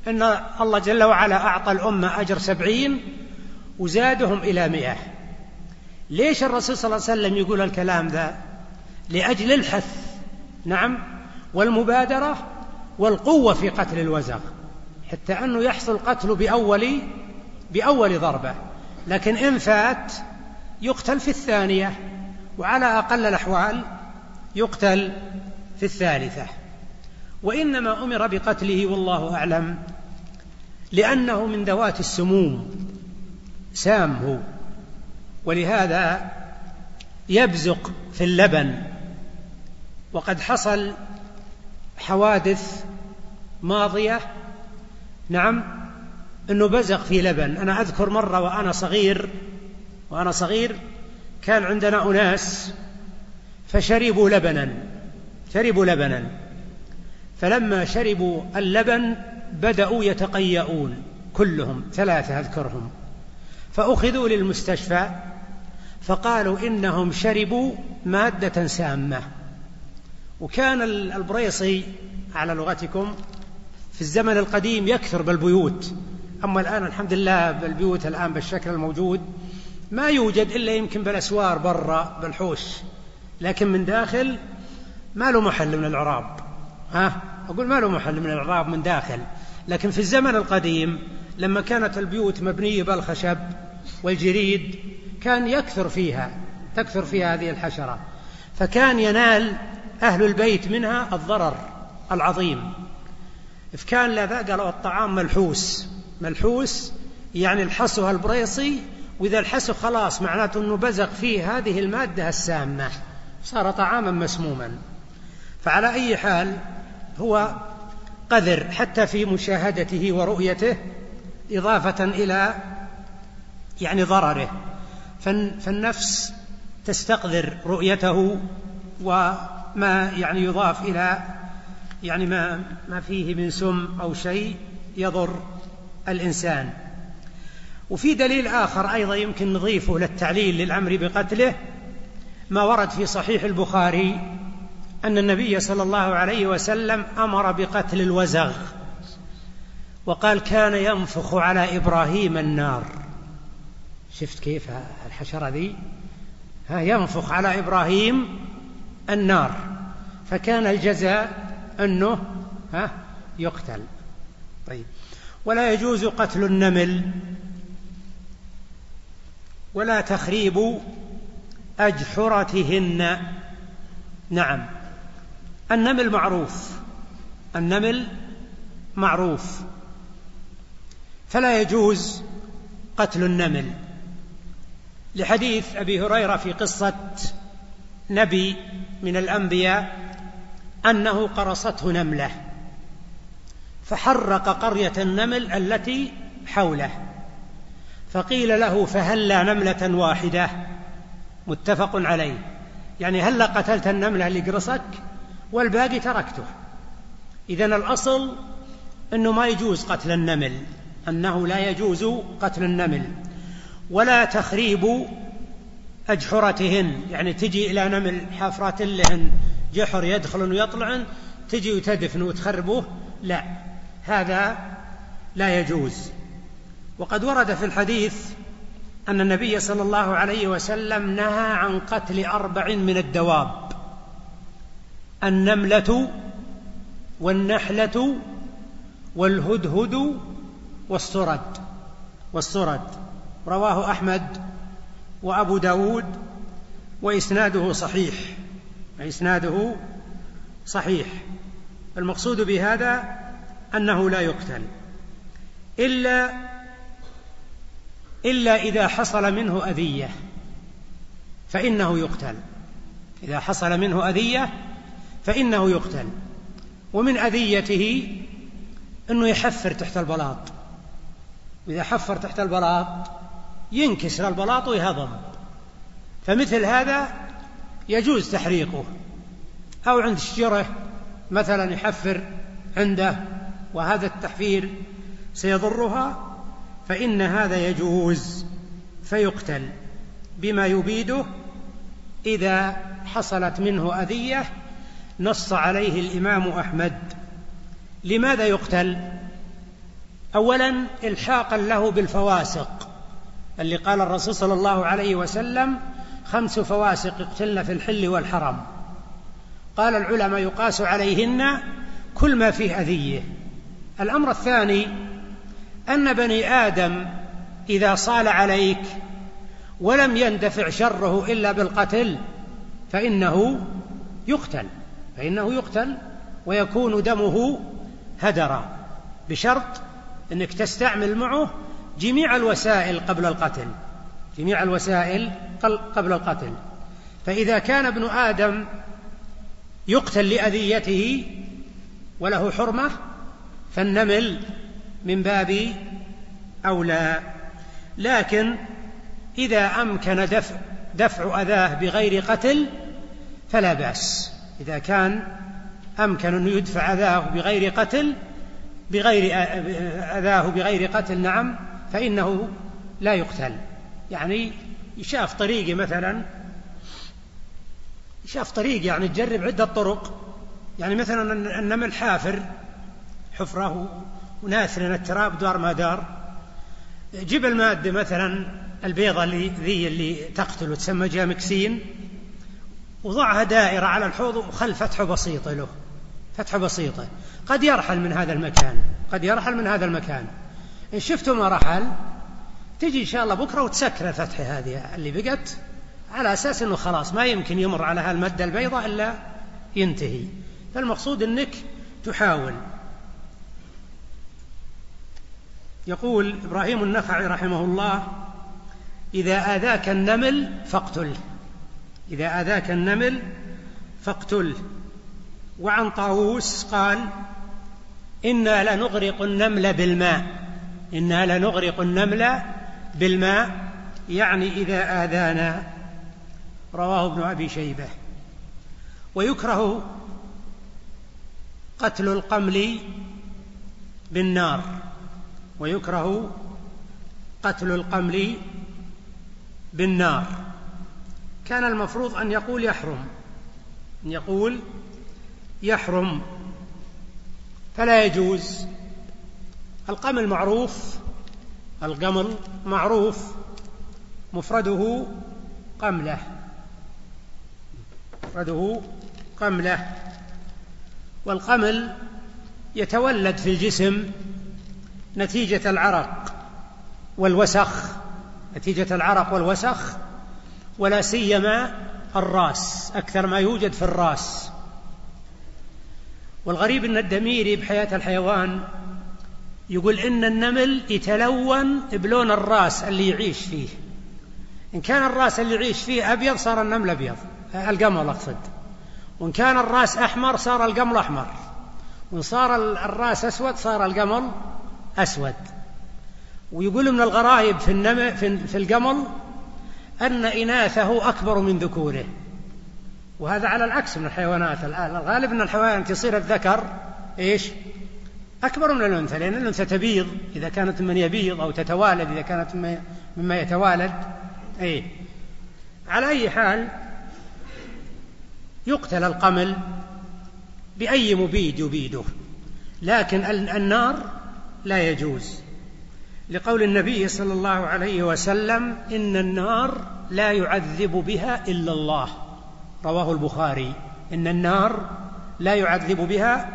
[SPEAKER 2] أن الله جل وعلا أعطى الأمة أجر سبعين وزادهم إلى مئة. ليش الرسول صلى الله عليه وسلم يقول الكلام ذا؟ لأجل الحث نعم والمبادرة والقوة في قتل الوزغ حتى أنه يحصل قتله بأول بأول ضربة. لكن إن فات يقتل في الثانية وعلى أقل الأحوال يقتل في الثالثة. وإنما أمر بقتله والله أعلم لأنه من ذوات السموم. سام هو. ولهذا يبزق في اللبن. وقد حصل حوادث ماضية. نعم أنه بزق في لبن. أنا أذكر مرة وأنا صغير وأنا صغير كان عندنا أناس فشربوا لبنا شربوا لبنا. فلما شربوا اللبن بدأوا يتقيؤون كلهم ثلاثة أذكرهم. فأخذوا للمستشفى فقالوا إنهم شربوا مادة سامة. وكان البريصي على لغتكم في الزمن القديم يكثر بالبيوت. أما الآن الحمد لله بالبيوت الآن بالشكل الموجود ما يوجد إلا يمكن بالأسوار برا بالحوش لكن من داخل ما له محل من العراب. ها؟ أقول ما له محل من العراب من داخل. لكن في الزمن القديم لما كانت البيوت مبنية بالخشب والجريد كان يكثر فيها تكثر فيها هذه الحشرة. فكان ينال أهل البيت منها الضرر العظيم. إذ كان لا قالوا الطعام ملحوس. ملحوس يعني الحسو البريصي وإذا الحسو خلاص معناته أنه بزغ فيه هذه المادة السامة صار طعاما مسموما. فعلى أي حال هو قذر حتى في مشاهدته ورؤيته إضافة إلى يعني ضرره. فالنفس تستقذر رؤيته وما يعني يضاف إلى يعني ما ما فيه من سم أو شيء يضر. الإنسان. وفي دليل آخر أيضا يمكن نضيفه للتعليل للأمر بقتله ما ورد في صحيح البخاري أن النبي صلى الله عليه وسلم أمر بقتل الوزغ وقال كان ينفخ على إبراهيم النار. شفت كيف الحشرة ذي؟ ها ينفخ على إبراهيم النار. فكان الجزاء أنه ها يقتل. طيب. ولا يجوز قتل النمل ولا تخريب أجحرتهن. نعم النمل معروف النمل معروف. فلا يجوز قتل النمل. لحديث أبي هريرة في قصة نبي من الأنبياء أنه قرصته نملة. فحرق قرية النمل التي حوله. فقيل له فهلا نملة واحدة؟ متفق عليه. يعني هلا قتلت النملة اللي قرصك؟ والباقي تركته. اذا الأصل إنه ما يجوز قتل النمل أنه لا يجوز قتل النمل. ولا تخريب أجحرتهن. يعني تجي إلى نمل حافرات لهن جحر يدخلن ويطلعن تجي وتدفن وتخربوه لا. هذا لا يجوز. وقد ورد في الحديث أن النبي صلى الله عليه وسلم نهى عن قتل أربع من الدواب النملة والنحلة والهدهد والسرد والسرد. رواه أحمد وأبو داود وإسناده صحيح إسناده صحيح. المقصود بهذا أنه لا يقتل. إلا إلا إذا حصل منه أذية فإنه يقتل. إذا حصل منه أذية فإنه يقتل. ومن أذيته أنه يحفر تحت البلاط. وإذا حفر تحت البلاط ينكسر البلاط ويهضم. فمثل هذا يجوز تحريقه. أو عند شجرة مثلا يحفر عنده وهذا التحفير سيضرها فإن هذا يجوز فيقتل بما يبيده إذا حصلت منه أذية نص عليه الإمام أحمد. لماذا يقتل؟ أولا إلحاقا له بالفواسق اللي قال الرسول صلى الله عليه وسلم خمس فواسق يقتلن في الحل والحرم. قال العلماء يقاس عليهن كل ما فيه أذية. الأمر الثاني أن بني آدم إذا صال عليك ولم يندفع شره إلا بالقتل فإنه يقتل فإنه يقتل ويكون دمه هدرا بشرط أنك تستعمل معه جميع الوسائل قبل القتل جميع الوسائل قبل القتل. فإذا كان ابن آدم يقتل لأذيته وله حرمة فالنمل من باب أولى. لكن إذا أمكن دفع دفع أذاه بغير قتل فلا بأس. إذا كان أمكن أن يدفع أذاه بغير قتل بغير أذاه بغير قتل نعم فإنه لا يقتل. يعني يشاف طريقي مثلا شاف طريق يعني تجرب عدة طرق. يعني مثلا النمل حافر. حفرة وناثر التراب دار ما دار. جيب المادة مثلا البيضة اللي ذي اللي تقتل وتسمى جامكسين. وضعها دائرة على الحوض وخل فتحة بسيطة له فتحة بسيطة. قد يرحل من هذا المكان قد يرحل من هذا المكان. إن شفتوا ما رحل تجي إن شاء الله بكرة وتسكر الفتحة هذه اللي بقت على أساس أنه خلاص ما يمكن يمر على هالمادة البيضاء إلا ينتهي. فالمقصود أنك تحاول. يقول إبراهيم النخعي رحمه الله إذا آذاك النمل فاقتله إذا آذاك النمل فاقتله وعن طاووس قال إنا لنغرق النمل بالماء. إنا لنغرق النمل بالماء يعني إذا آذانا. رواه ابن أبي شيبة. ويكره قتل القمل بالنار. ويكره قتل القمل بالنار. كان المفروض أن يقول يحرم أن يقول يحرم فلا يجوز. القمل معروف القمل معروف مفرده قملة مفرده قملة. والقمل يتولد في الجسم نتيجة العرق والوسخ نتيجة العرق والوسخ ولا سيما الراس أكثر ما يوجد في الراس. والغريب أن الدميري بحياة الحيوان يقول إن النمل يتلون بلون الراس اللي يعيش فيه. إن كان الراس اللي يعيش فيه أبيض صار النمل أبيض القمل أقصد. وإن كان الراس أحمر صار القمل أحمر. وإن صار الراس أسود صار القمل أسود. ويقول من الغرائب في, النم... في القمل أن إناثه أكبر من ذكوره. وهذا على العكس من الحيوانات. الآن الغالب أن الحيوانات يصير الذكر إيش؟ أكبر من الأنثى لأن الأنثى تبيض. إذا كانت من يبيض أو تتوالد إذا كانت مما يتوالد. أي على أي حال يقتل القمل بأي مبيد يبيده. لكن النار لا يجوز. لقول النبي صلى الله عليه وسلم إن النار لا يعذب بها إلا الله. رواه البخاري. إن النار لا يعذب بها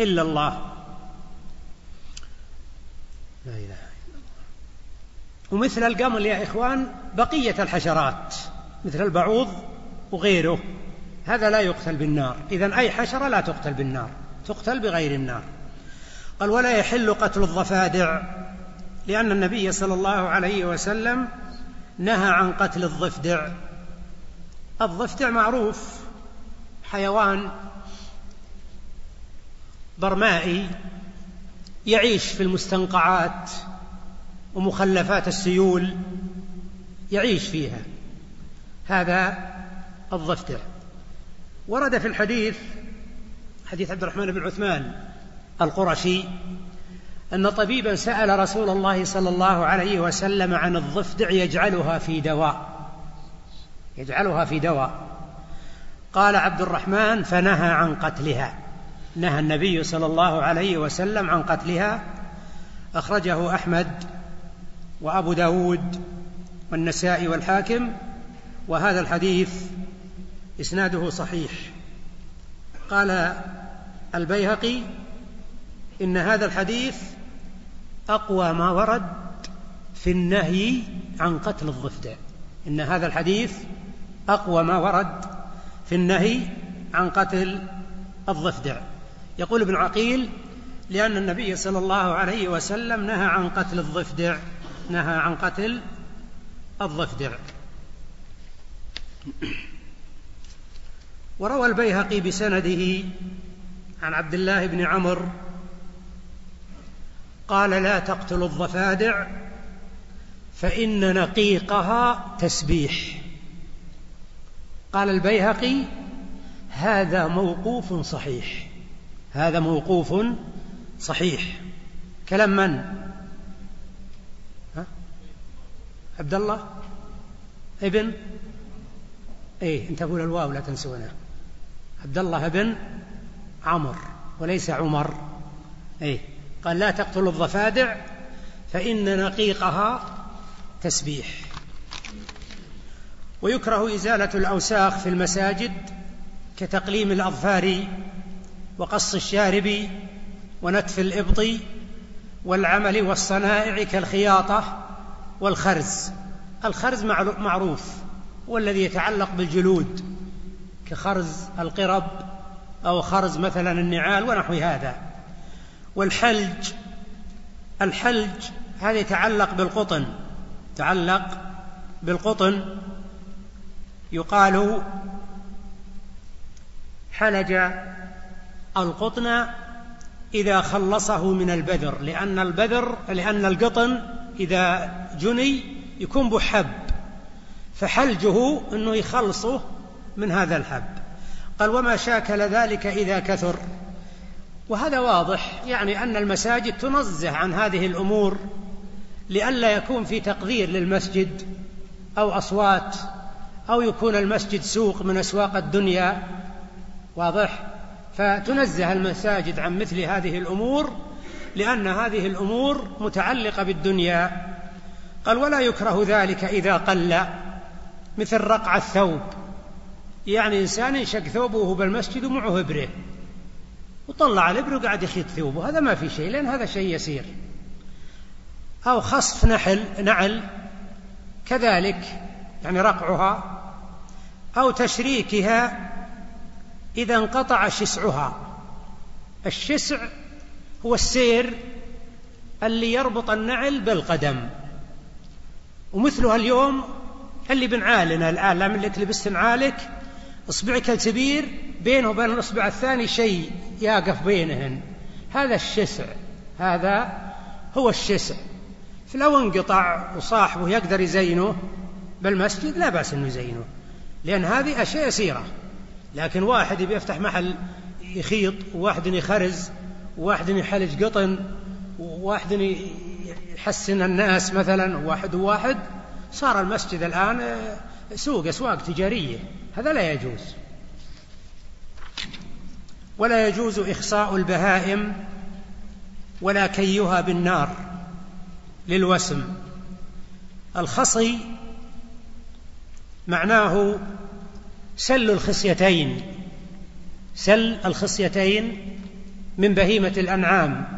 [SPEAKER 2] إلا الله. لا إله إلا الله. ومثل القمل يا إخوان بقية الحشرات مثل البعوض وغيره. هذا لا يقتل بالنار. إذا أي حشرة لا تقتل بالنار. تقتل بغير النار. قال ولا يحل قتل الضفادع لأن النبي صلى الله عليه وسلم نهى عن قتل الضفدع. الضفدع معروف حيوان برمائي يعيش في المستنقعات ومخلفات السيول يعيش فيها. هذا الضفدع. ورد في الحديث حديث عبد الرحمن بن عثمان القرشي أن طبيبا سأل رسول الله صلى الله عليه وسلم عن الضفدع يجعلها في دواء. يجعلها في دواء. قال عبد الرحمن فنهى عن قتلها. نهى النبي صلى الله عليه وسلم عن قتلها. أخرجه أحمد وأبو داود والنسائي والحاكم. وهذا الحديث إسناده صحيح. قال البيهقي إن هذا الحديث أقوى ما ورد في النهي عن قتل الضفدع. إن هذا الحديث أقوى ما ورد في النهي عن قتل الضفدع. يقول ابن عقيل لأن النبي صلى الله عليه وسلم نهى عن قتل الضفدع نهى عن قتل الضفدع. وروى البيهقي بسنده عن عبد الله بن عمرو قال لا تقتلوا الضفادع فإن نقيقها تسبيح. قال البيهقي هذا موقوف صحيح هذا موقوف صحيح. كلام من؟ ها؟ عبد الله ابن؟ إيه أنت تقول الواو لا تنسونها عبد الله بن عمر وليس عمر. إيه. قال لا تقتلوا الضفادع فإن نقيقها تسبيح. ويكره إزالة الأوساخ في المساجد كتقليم الأظفار وقص الشارب ونتف الإبط والعمل والصنائع كالخياطة والخرز. الخرز معروف والذي يتعلق بالجلود كخرز القرب أو خرز مثلا النعال ونحو هذا. والحلج. الحلج هذا يتعلق بالقطن. يتعلق بالقطن. يقال حلج القطن إذا خلصه من البذر لأن البذر لأن القطن إذا جني يكون بحب. فحلجه أنه يخلصه من هذا الحب. قال وما شاكل ذلك إذا كثر؟ وهذا واضح يعني أن المساجد تنزه عن هذه الأمور لئلا يكون في تقدير للمسجد أو أصوات أو يكون المسجد سوق من أسواق الدنيا. واضح؟ فتنزه المساجد عن مثل هذه الأمور لأن هذه الأمور متعلقة بالدنيا. قال ولا يكره ذلك إذا قل مثل رقع الثوب. يعني إنسان ينشق ثوبه بالمسجد ومعه إبرة. وطلع الإبر وقعد يخيط ثوبه هذا ما في شيء لأن هذا شيء يسير. أو خصف نحل نعل كذلك يعني رقعها أو تشريكها إذا انقطع شسعها. الشسع هو السير اللي يربط النعل بالقدم. ومثلها اليوم اللي بنعالنا الآن لما اللي تلبس نعالك إصبعك الكبير بينه وبين الإصبع الثاني شيء يقف بينهن. هذا الشسع. هذا هو الشسع. فلو انقطع وصاحبه يقدر يزينه بالمسجد لا بأس أنه يزينه لأن هذه أشياء يسيرة. لكن واحد يبي يفتح محل يخيط وواحد يخرز وواحد يحلج قطن وواحد يحسن الناس مثلا واحد وواحد. صار المسجد الآن سوق أسواق تجارية. هذا لا يجوز. ولا يجوز إخصاء البهائم ولا كيها بالنار للوسم. الخصي معناه سل الخصيتين. سل الخصيتين من بهيمة الأنعام.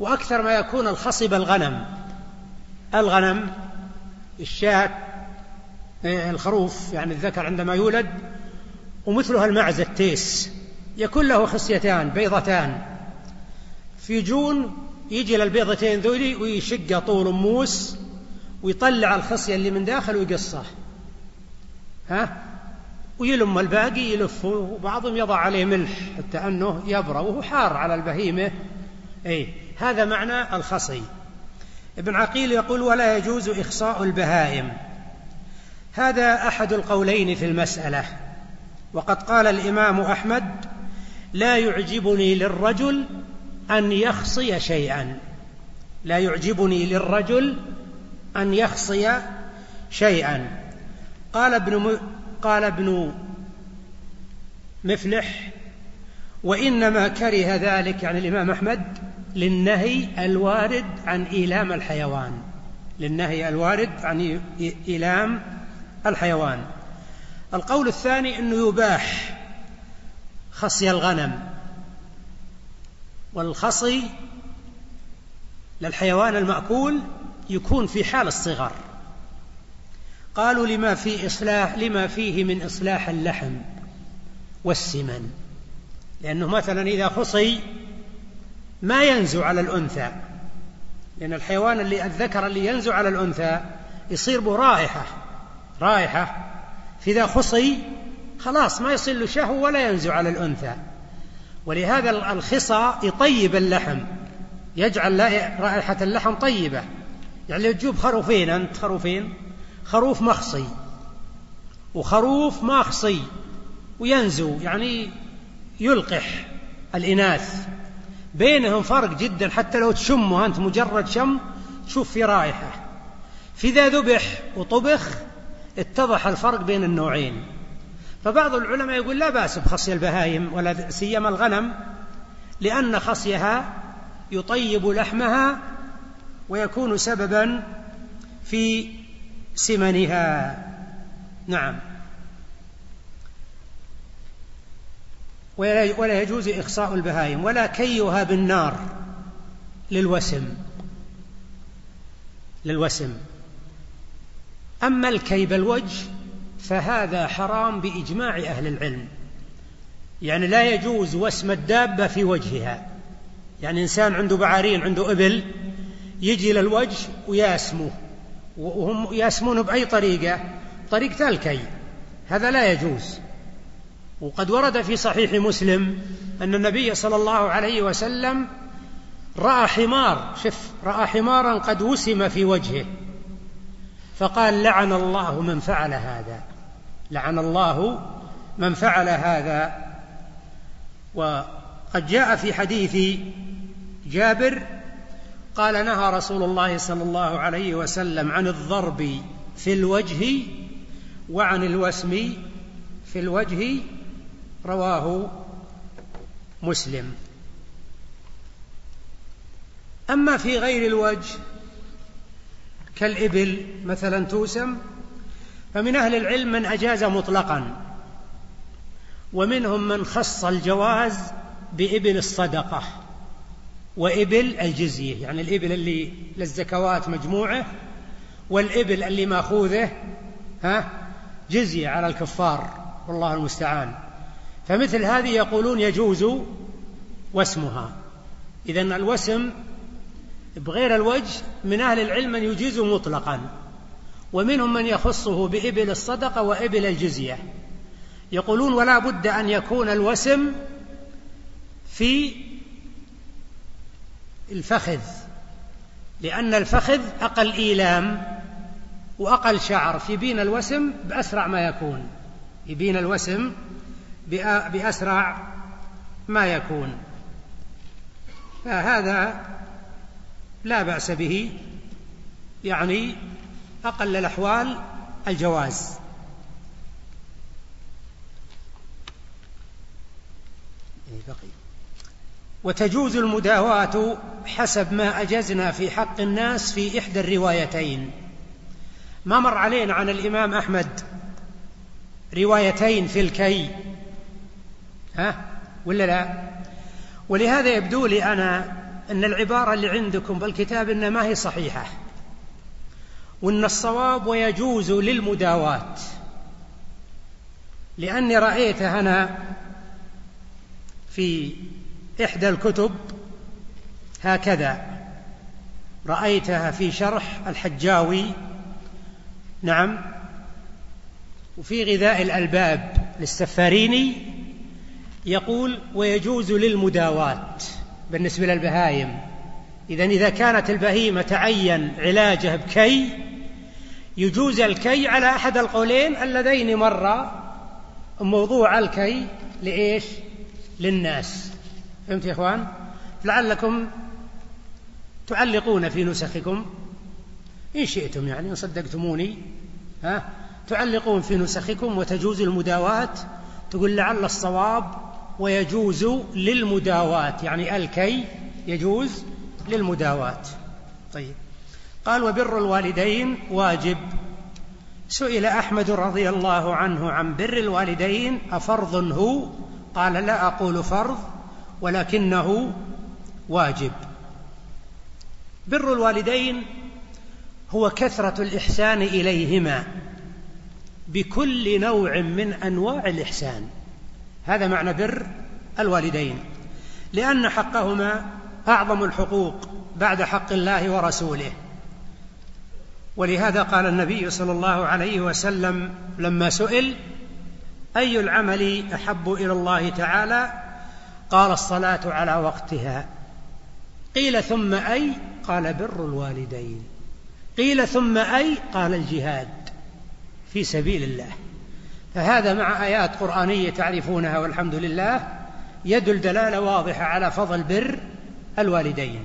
[SPEAKER 2] وأكثر ما يكون الخصب الغنم. الغنم الشاة الخروف يعني الذكر عندما يولد ومثلها المعز التيس. يكون له خصيتان بيضتان. في جون يجي للبيضتين ذولي ويشق طول موس ويطلع الخصية اللي من داخل ويقصه. ها؟ ويلم الباقي يلفه وبعضهم يضع عليه ملح حتى أنه يبرى وهو حار على البهيمة. أي هذا معنى الخصي. ابن عقيل يقول ولا يجوز إخصاء البهائم. هذا أحد القولين في المسألة. وقد قال الإمام أحمد لا يعجبني للرجل أن يخصي شيئا. لا يعجبني للرجل أن يخصي شيئا. قال ابن م... قال ابن مفلح وإنما كره ذلك يعني الإمام أحمد للنهي الوارد عن إيلام الحيوان. للنهي الوارد عن إيلام الحيوان. القول الثاني أنه يباح خصي الغنم. والخصي للحيوان المأكول يكون في حال الصغر. قالوا لما في إصلاح لما فيه من إصلاح اللحم والسمن. لأنه مثلا إذا خصي ما ينزو على الأنثى. لأن الحيوان اللي الذكر اللي ينزو على الأنثى يصير به رائحة رائحة. فإذا خصي خلاص ما يصير له شهوة ولا ينزو على الأنثى. ولهذا الخصى يطيب اللحم. يجعل رائحة اللحم طيبة. يعني تجوب خروفين أنت خروفين؟ خروف مخصي. وخروف ماخصي. وينزو يعني يلقح الإناث. بينهم فرق جدا حتى لو تشمه أنت مجرد شم تشوف في رائحة. فإذا ذبح وطبخ اتضح الفرق بين النوعين. فبعض العلماء يقول لا بأس بخصي البهائم ولا سيما الغنم لأن خصيها يطيب لحمها ويكون سببا في سمنها. نعم. ولا يجوز إخصاء البهائم ولا كيها بالنار للوسم. للوسم. أما الكي بالوجه فهذا حرام بإجماع أهل العلم. يعني لا يجوز وسم الدابة في وجهها. يعني إنسان عنده بعارين عنده إبل يجي للوجه وياسمه. وهم ياسمونه بأي طريقة؟ طريقة الكي. هذا لا يجوز. وقد ورد في صحيح مسلم أن النبي صلى الله عليه وسلم رأى حمار. شف رأى حمارا قد وسم في وجهه. فقال لعن الله من فعل هذا. لعن الله من فعل هذا. وقد جاء في حديث جابر قال نهى رسول الله صلى الله عليه وسلم عن الضرب في الوجه وعن الوسم في الوجه رواه مسلم. أما في غير الوجه كالإبل مثلا توسم فمن أهل العلم من أجاز مطلقا ومنهم من خص الجواز بإبل الصدقة وإبل الجزية يعني الإبل اللي للزكوات مجموعة والإبل اللي مأخوذة ها جزية على الكفار والله المستعان. فمثل هذه يقولون يجوز وسمها إذا الوسم بغير الوجه من أهل العلم من يجيز مطلقا ومنهم من يخصه بإبل الصدقة وإبل الجزية. يقولون ولا بد أن يكون الوسم في الفخذ لأن الفخذ أقل إيلام وأقل شعر. في بين الوسم بأسرع ما يكون يبين الوسم بأسرع ما يكون. فهذا لا بأس به يعني أقل الأحوال الجواز. وتجوز المداواة حسب ما أجزنا في حق الناس في إحدى الروايتين. ما مر علينا عن الإمام أحمد روايتين في الكي. ها؟ ولا لا؟ ولهذا يبدو لي أنا أن العبارة اللي عندكم بالكتاب إن ما هي صحيحة. وأن الصواب ويجوز للمداواة لأني رأيته أنا في إحدى الكتب هكذا. رأيتها في شرح الحجاوي. نعم. وفي غذاء الألباب للسفاريني. يقول ويجوز للمداواة بالنسبة للبهايم. إذا إذا كانت البهيمة تعين علاجه بكي يجوز الكي على أحد القولين اللذين مر موضوع الكي لإيش؟ للناس. فهمت يا إخوان؟ لعلكم تعلقون في نسخكم. إن شئتم يعني إن صدقتموني. ها؟ تعلقون في نسخكم وتجوز المداواة. تقول لعل الصواب ويجوز للمداواة يعني الكي يجوز للمداواة طيب. قال وبر الوالدين واجب. سئل أحمد رضي الله عنه عن بر الوالدين أفرض هو؟ قال لا أقول فرض ولكنه واجب. بر الوالدين هو كثرة الإحسان إليهما بكل نوع من أنواع الإحسان. هذا معنى بر الوالدين لأن حقهما أعظم الحقوق بعد حق الله ورسوله. ولهذا قال النبي صلى الله عليه وسلم لما سئل أي العمل أحب إلى الله تعالى؟ قال الصلاة على وقتها. قيل ثم أي؟ قال بر الوالدين. قيل ثم أي؟ قال الجهاد في سبيل الله. فهذا مع آيات قرآنية تعرفونها والحمد لله يدل دلالة واضحة على فضل بر الوالدين.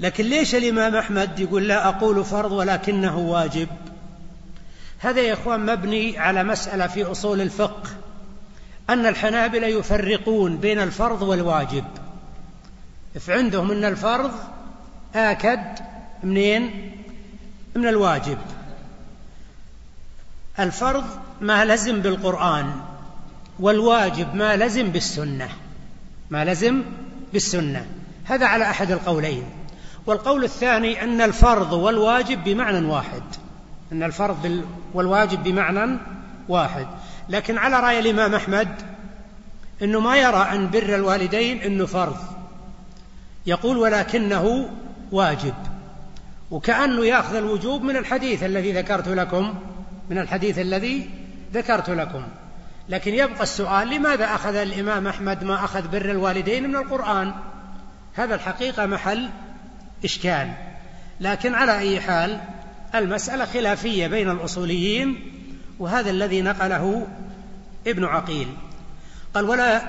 [SPEAKER 2] لكن ليش الإمام أحمد يقول لا أقول فرض ولكنه واجب؟ هذا يا إخوان مبني على مسألة في أصول الفقه أن الحنابلة يفرقون بين الفرض والواجب. فعندهم أن الفرض آكد منين؟ من الواجب. الفرض ما لزم بالقرآن والواجب ما لزم بالسنة. ما لزم بالسنة. هذا على أحد القولين. والقول الثاني أن الفرض والواجب بمعنى واحد. أن الفرض والواجب بمعنى واحد. لكن على رأي الإمام أحمد أنه ما يرى أن بر الوالدين أنه فرض. يقول ولكنه واجب. وكأنه يأخذ الوجوب من الحديث الذي ذكرت لكم من الحديث الذي ذكرت لكم. لكن يبقى السؤال لماذا أخذ الإمام أحمد ما أخذ بر الوالدين من القرآن؟ هذا الحقيقة محل إشكال. لكن على أي حال المسألة خلافية بين الأصوليين وهذا الذي نقله ابن عقيل. قال ولا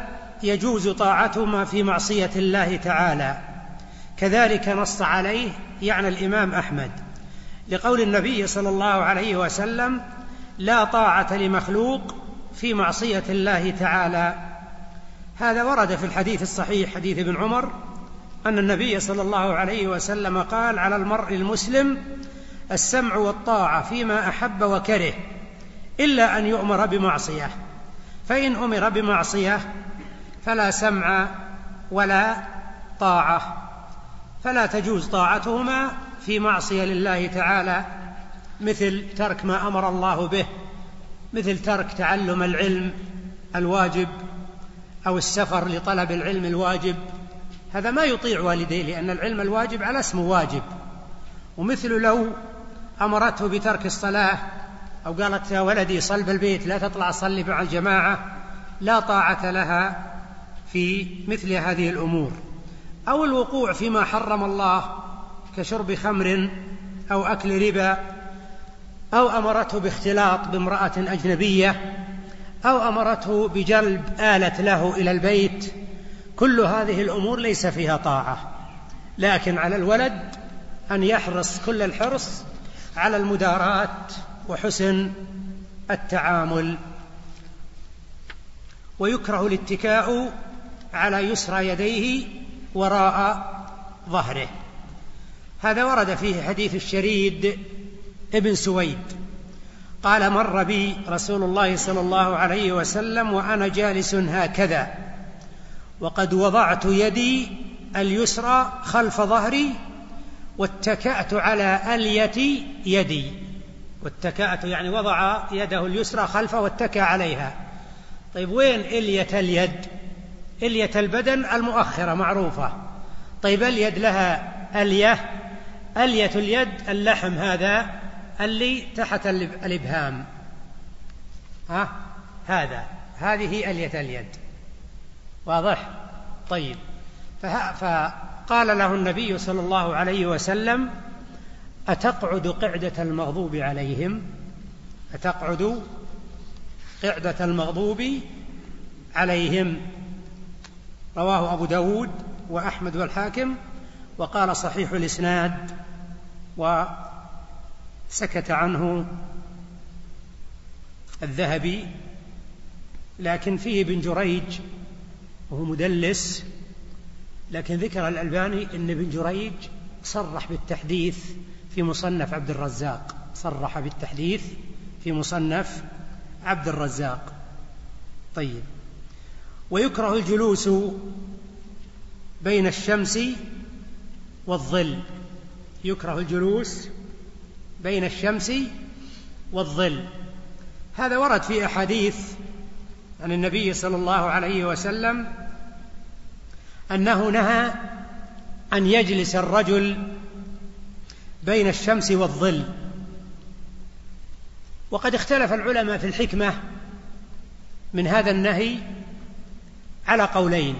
[SPEAKER 2] يجوز طاعتهما في معصية الله تعالى. كذلك نص عليه يعني الإمام أحمد. لقول النبي صلى الله عليه وسلم لا طاعة لمخلوق في معصية الله تعالى. هذا ورد في الحديث الصحيح حديث ابن عمر أن النبي صلى الله عليه وسلم قال على المرء المسلم السمع والطاعة فيما أحب وكره إلا أن يؤمر بمعصية. فإن أمر بمعصية فلا سمع ولا طاعة. فلا تجوز طاعتهما في معصية لله تعالى. مثل ترك ما أمر الله به مثل ترك تعلم العلم الواجب أو السفر لطلب العلم الواجب. هذا ما يطيع والديه لأن العلم الواجب على اسمه واجب. ومثل لو أمرته بترك الصلاة أو قالت يا ولدي صل بالبيت لا تطلع صلي مع الجماعة لا طاعة لها في مثل هذه الأمور. أو الوقوع فيما حرم الله كشرب خمر أو أكل ربا أو أمرته باختلاط بامرأة أجنبية أو أمرته بجلب آلة له إلى البيت. كل هذه الأمور ليس فيها طاعة. لكن على الولد أن يحرص كل الحرص على المداراة وحسن التعامل. ويكره الاتكاء على يسرى يديه وراء ظهره. هذا ورد فيه حديث الشريد ابن سويد. قال مر بي رسول الله صلى الله عليه وسلم وأنا جالس هكذا وقد وضعت يدي اليسرى خلف ظهري واتكأت على ألية يدي. واتكأت يعني وضع يده اليسرى خلفه واتكى عليها. طيب وين إلية اليد؟ إلية البدن المؤخرة معروفة. طيب اليد لها ألية؟ ألية اليد اللحم هذا اللي تحت الإبهام. ها؟ هذا. هذه ألية اليد. واضح؟ طيب. قال له النبي صلى الله عليه وسلم أتقعد قعدة المغضوب عليهم؟ أتقعد قعدة المغضوب عليهم؟ رواه أبو داود وأحمد والحاكم. وقال صحيح الإسناد وسكت عنه الذهبي لكن فيه ابن جريج وهو مدلس لكن ذكر الألباني أن ابن جريج صرح بالتحديث في مصنف عبد الرزاق صرح بالتحديث في مصنف عبد الرزاق. طيب. ويكره الجلوس بين الشمس والظل يكره الجلوس بين الشمس والظل. هذا ورد في أحاديث عن النبي صلى الله عليه وسلم أنه نهى أن يجلس الرجل بين الشمس والظل. وقد اختلف العلماء في الحكمة من هذا النهي على قولين.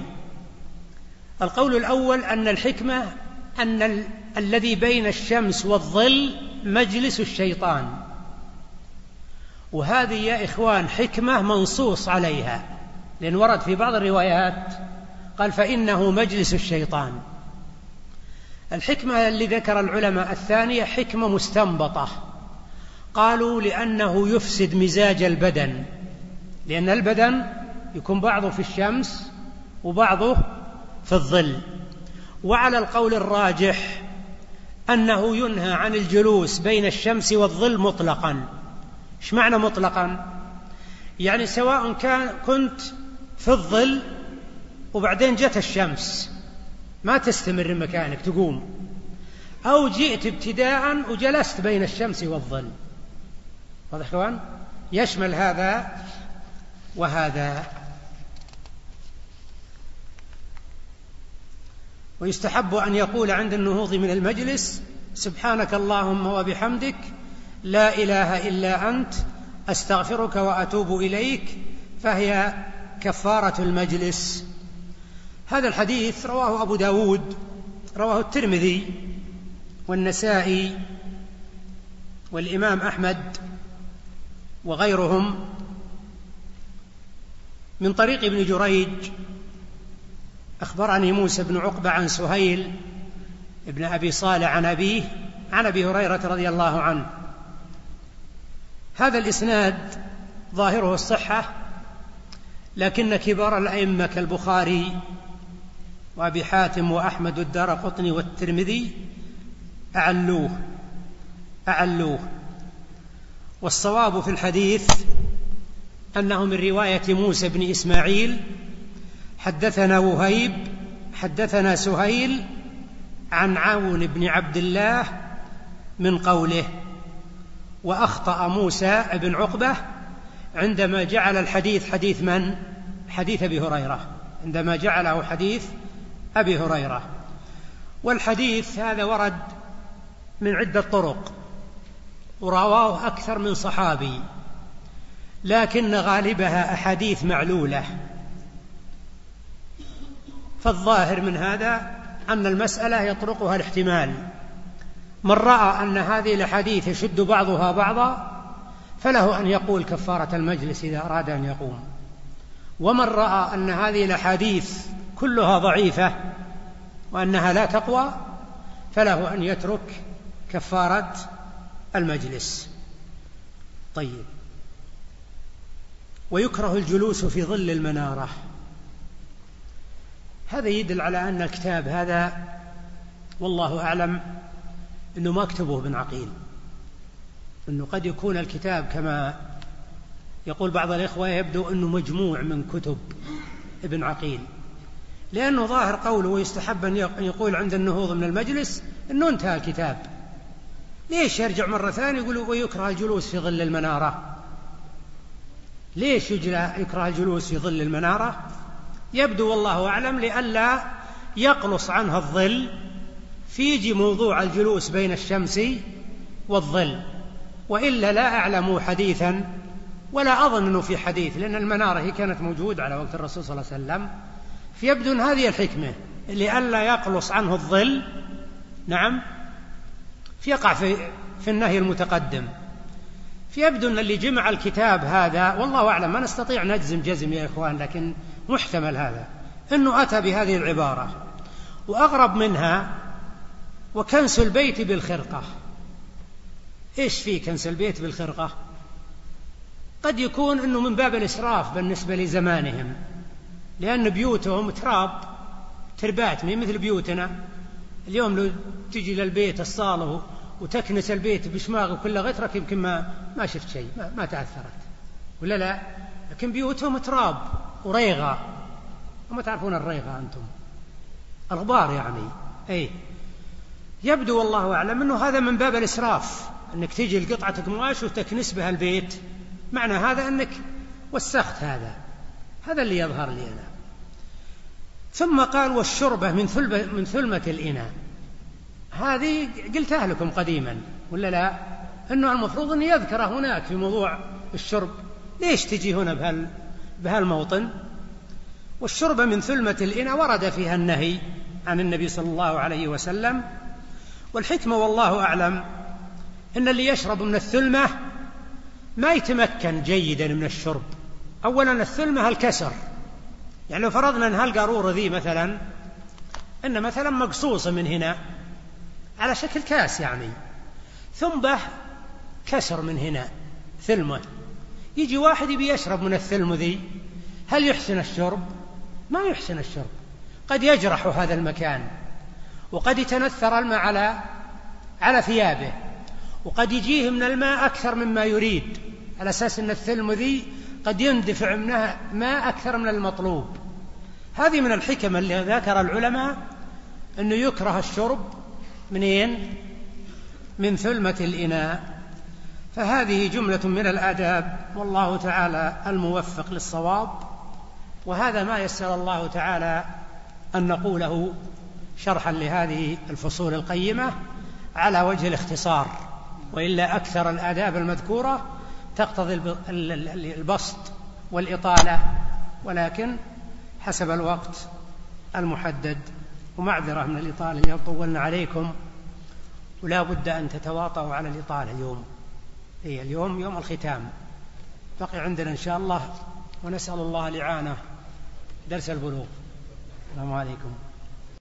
[SPEAKER 2] القول الأول أن الحكمة أن ال... الذي بين الشمس والظل مجلس الشيطان. وهذه يا إخوان حكمة منصوص عليها. لأن ورد في بعض الروايات قال فإنه مجلس الشيطان. الحكمة اللي ذكر العلماء الثانية حكمة مستنبطة. قالوا لأنه يفسد مزاج البدن. لأن البدن يكون بعضه في الشمس وبعضه في الظل. وعلى القول الراجح أنه ينهى عن الجلوس بين الشمس والظل مطلقا. إيش معنى مطلقا؟ يعني سواء كان كنت في الظل وبعدين جت الشمس. ما تستمر مكانك تقوم. أو جئت ابتداء وجلست بين الشمس والظل. واضح يشمل هذا وهذا. ويستحب أن يقول عند النهوض من المجلس سبحانك اللهم وبحمدك لا إله إلا أنت أستغفرك وأتوب إليك فهي كفارة المجلس. هذا الحديث رواه أبو داود رواه الترمذي والنسائي والإمام أحمد وغيرهم من طريق ابن جريج أخبرني موسى بن عقبة عن سهيل ابن أبي صالح عن أبيه عن أبي هريرة رضي الله عنه. هذا الإسناد ظاهره الصحة لكن كبار الأئمة كالبخاري وأبي حاتم وأحمد الدار قطني والترمذي أعلوه أعلوه. والصواب في الحديث أنه من رواية موسى بن إسماعيل حدثنا وهيب حدثنا سهيل عن عون بن عبد الله من قوله وأخطأ موسى بن عقبة عندما جعل الحديث حديث من؟ حديث أبي هريرة عندما جعله حديث أبي هريرة. والحديث هذا ورد من عدة طرق ورواه أكثر من صحابي لكن غالبها أحاديث معلولة. فالظاهر من هذا أن المسألة يطرقها الاحتمال. من رأى أن هذه الأحاديث يشد بعضها بعضا فله أن يقول كفارة المجلس إذا أراد أن يقوم. ومن رأى أن هذه الأحاديث كلها ضعيفة وأنها لا تقوى فله أن يترك كفارة المجلس. طيب. ويكره الجلوس في ظل المنارة. هذا يدل على أن الكتاب هذا والله أعلم أنه ما كتبه ابن عقيل. أنه قد يكون الكتاب كما يقول بعض الإخوة يبدو أنه مجموع من كتب ابن عقيل. لأنه ظاهر قوله ويستحب أن يقول عند النهوض من المجلس أنه انتهى الكتاب. ليش يرجع مرة ثانية يقول ويكره الجلوس في ظل المنارة؟ ليش يكره الجلوس في ظل المنارة؟ يبدو والله أعلم لئلا يقلص عنها الظل فيجي موضوع الجلوس بين الشمس والظل. وإلا لا أعلم حديثا ولا أظن أنه في حديث لأن المنارة هي كانت موجودة على وقت الرسول صلى الله عليه وسلم. فيبدو أن هذه الحكمة لئلا يقلص عنه الظل نعم يقع في في النهي المتقدم. فيبدو أن اللي جمع الكتاب هذا والله أعلم ما نستطيع نجزم جزم يا إخوان لكن محتمل هذا أنه أتى بهذه العبارة وأغرب منها وكنس البيت بالخرقة. إيش في كنس البيت بالخرقة؟ قد يكون أنه من باب الإسراف بالنسبة لزمانهم لأن بيوتهم تراب تربات ما مثل بيوتنا. اليوم لو تجي للبيت الصالة وتكنس البيت بشماغ وكل غترك يمكن ما ما شفت شيء ما, ما تأثرت. ولا لا؟ لكن بيوتهم تراب. وريغة وما تعرفون الريغة أنتم؟ الغبار يعني. أي يبدو والله أعلم أنه هذا من باب الإسراف أنك تجي لقطعة قماش وتكنس بها البيت. معنى هذا أنك وسخت هذا. هذا اللي يظهر لي أنا. ثم قال والشربة من ثلبة من ثلمة الإناء. هذه قلتها لكم قديما ولا لا؟ أنه المفروض أن يذكر هناك في موضوع الشرب. ليش تجي هنا بهال بهالموطن والشرب من ثلمة الإناء ورد فيها النهي عن النبي صلى الله عليه وسلم والحكمة والله أعلم أن اللي يشرب من الثلمة ما يتمكن جيدا من الشرب. أولا الثلمة الكسر. يعني لو فرضنا أن هالقارورة ذي مثلا أن مثلا مقصوصة من هنا على شكل كاس يعني ثم كسر من هنا ثلمة. يجي واحد يبي يشرب من الثلم ذي هل يحسن الشرب؟ ما يحسن الشرب قد يجرح هذا المكان وقد يتنثر الماء على على ثيابه وقد يجيه من الماء أكثر مما يريد على أساس أن الثلم ذي قد يندفع منها ماء أكثر من المطلوب هذه من الحكم اللي ذكر العلماء أنه يكره الشرب منين؟ من ثلمة الإناء فهذه جملة من الآداب والله تعالى الموفق للصواب. وهذا ما يسر الله تعالى أن نقوله شرحا لهذه الفصول القيمة على وجه الاختصار. وإلا أكثر الآداب المذكورة تقتضي البسط والإطالة ولكن حسب الوقت المحدد. ومعذرة من الإطالة اليوم طولنا عليكم. ولا بد أن تتواطؤوا على الإطالة اليوم. هي اليوم يوم الختام. بقي عندنا إن شاء الله ونسأل الله الإعانة درس البلوغ. السلام عليكم.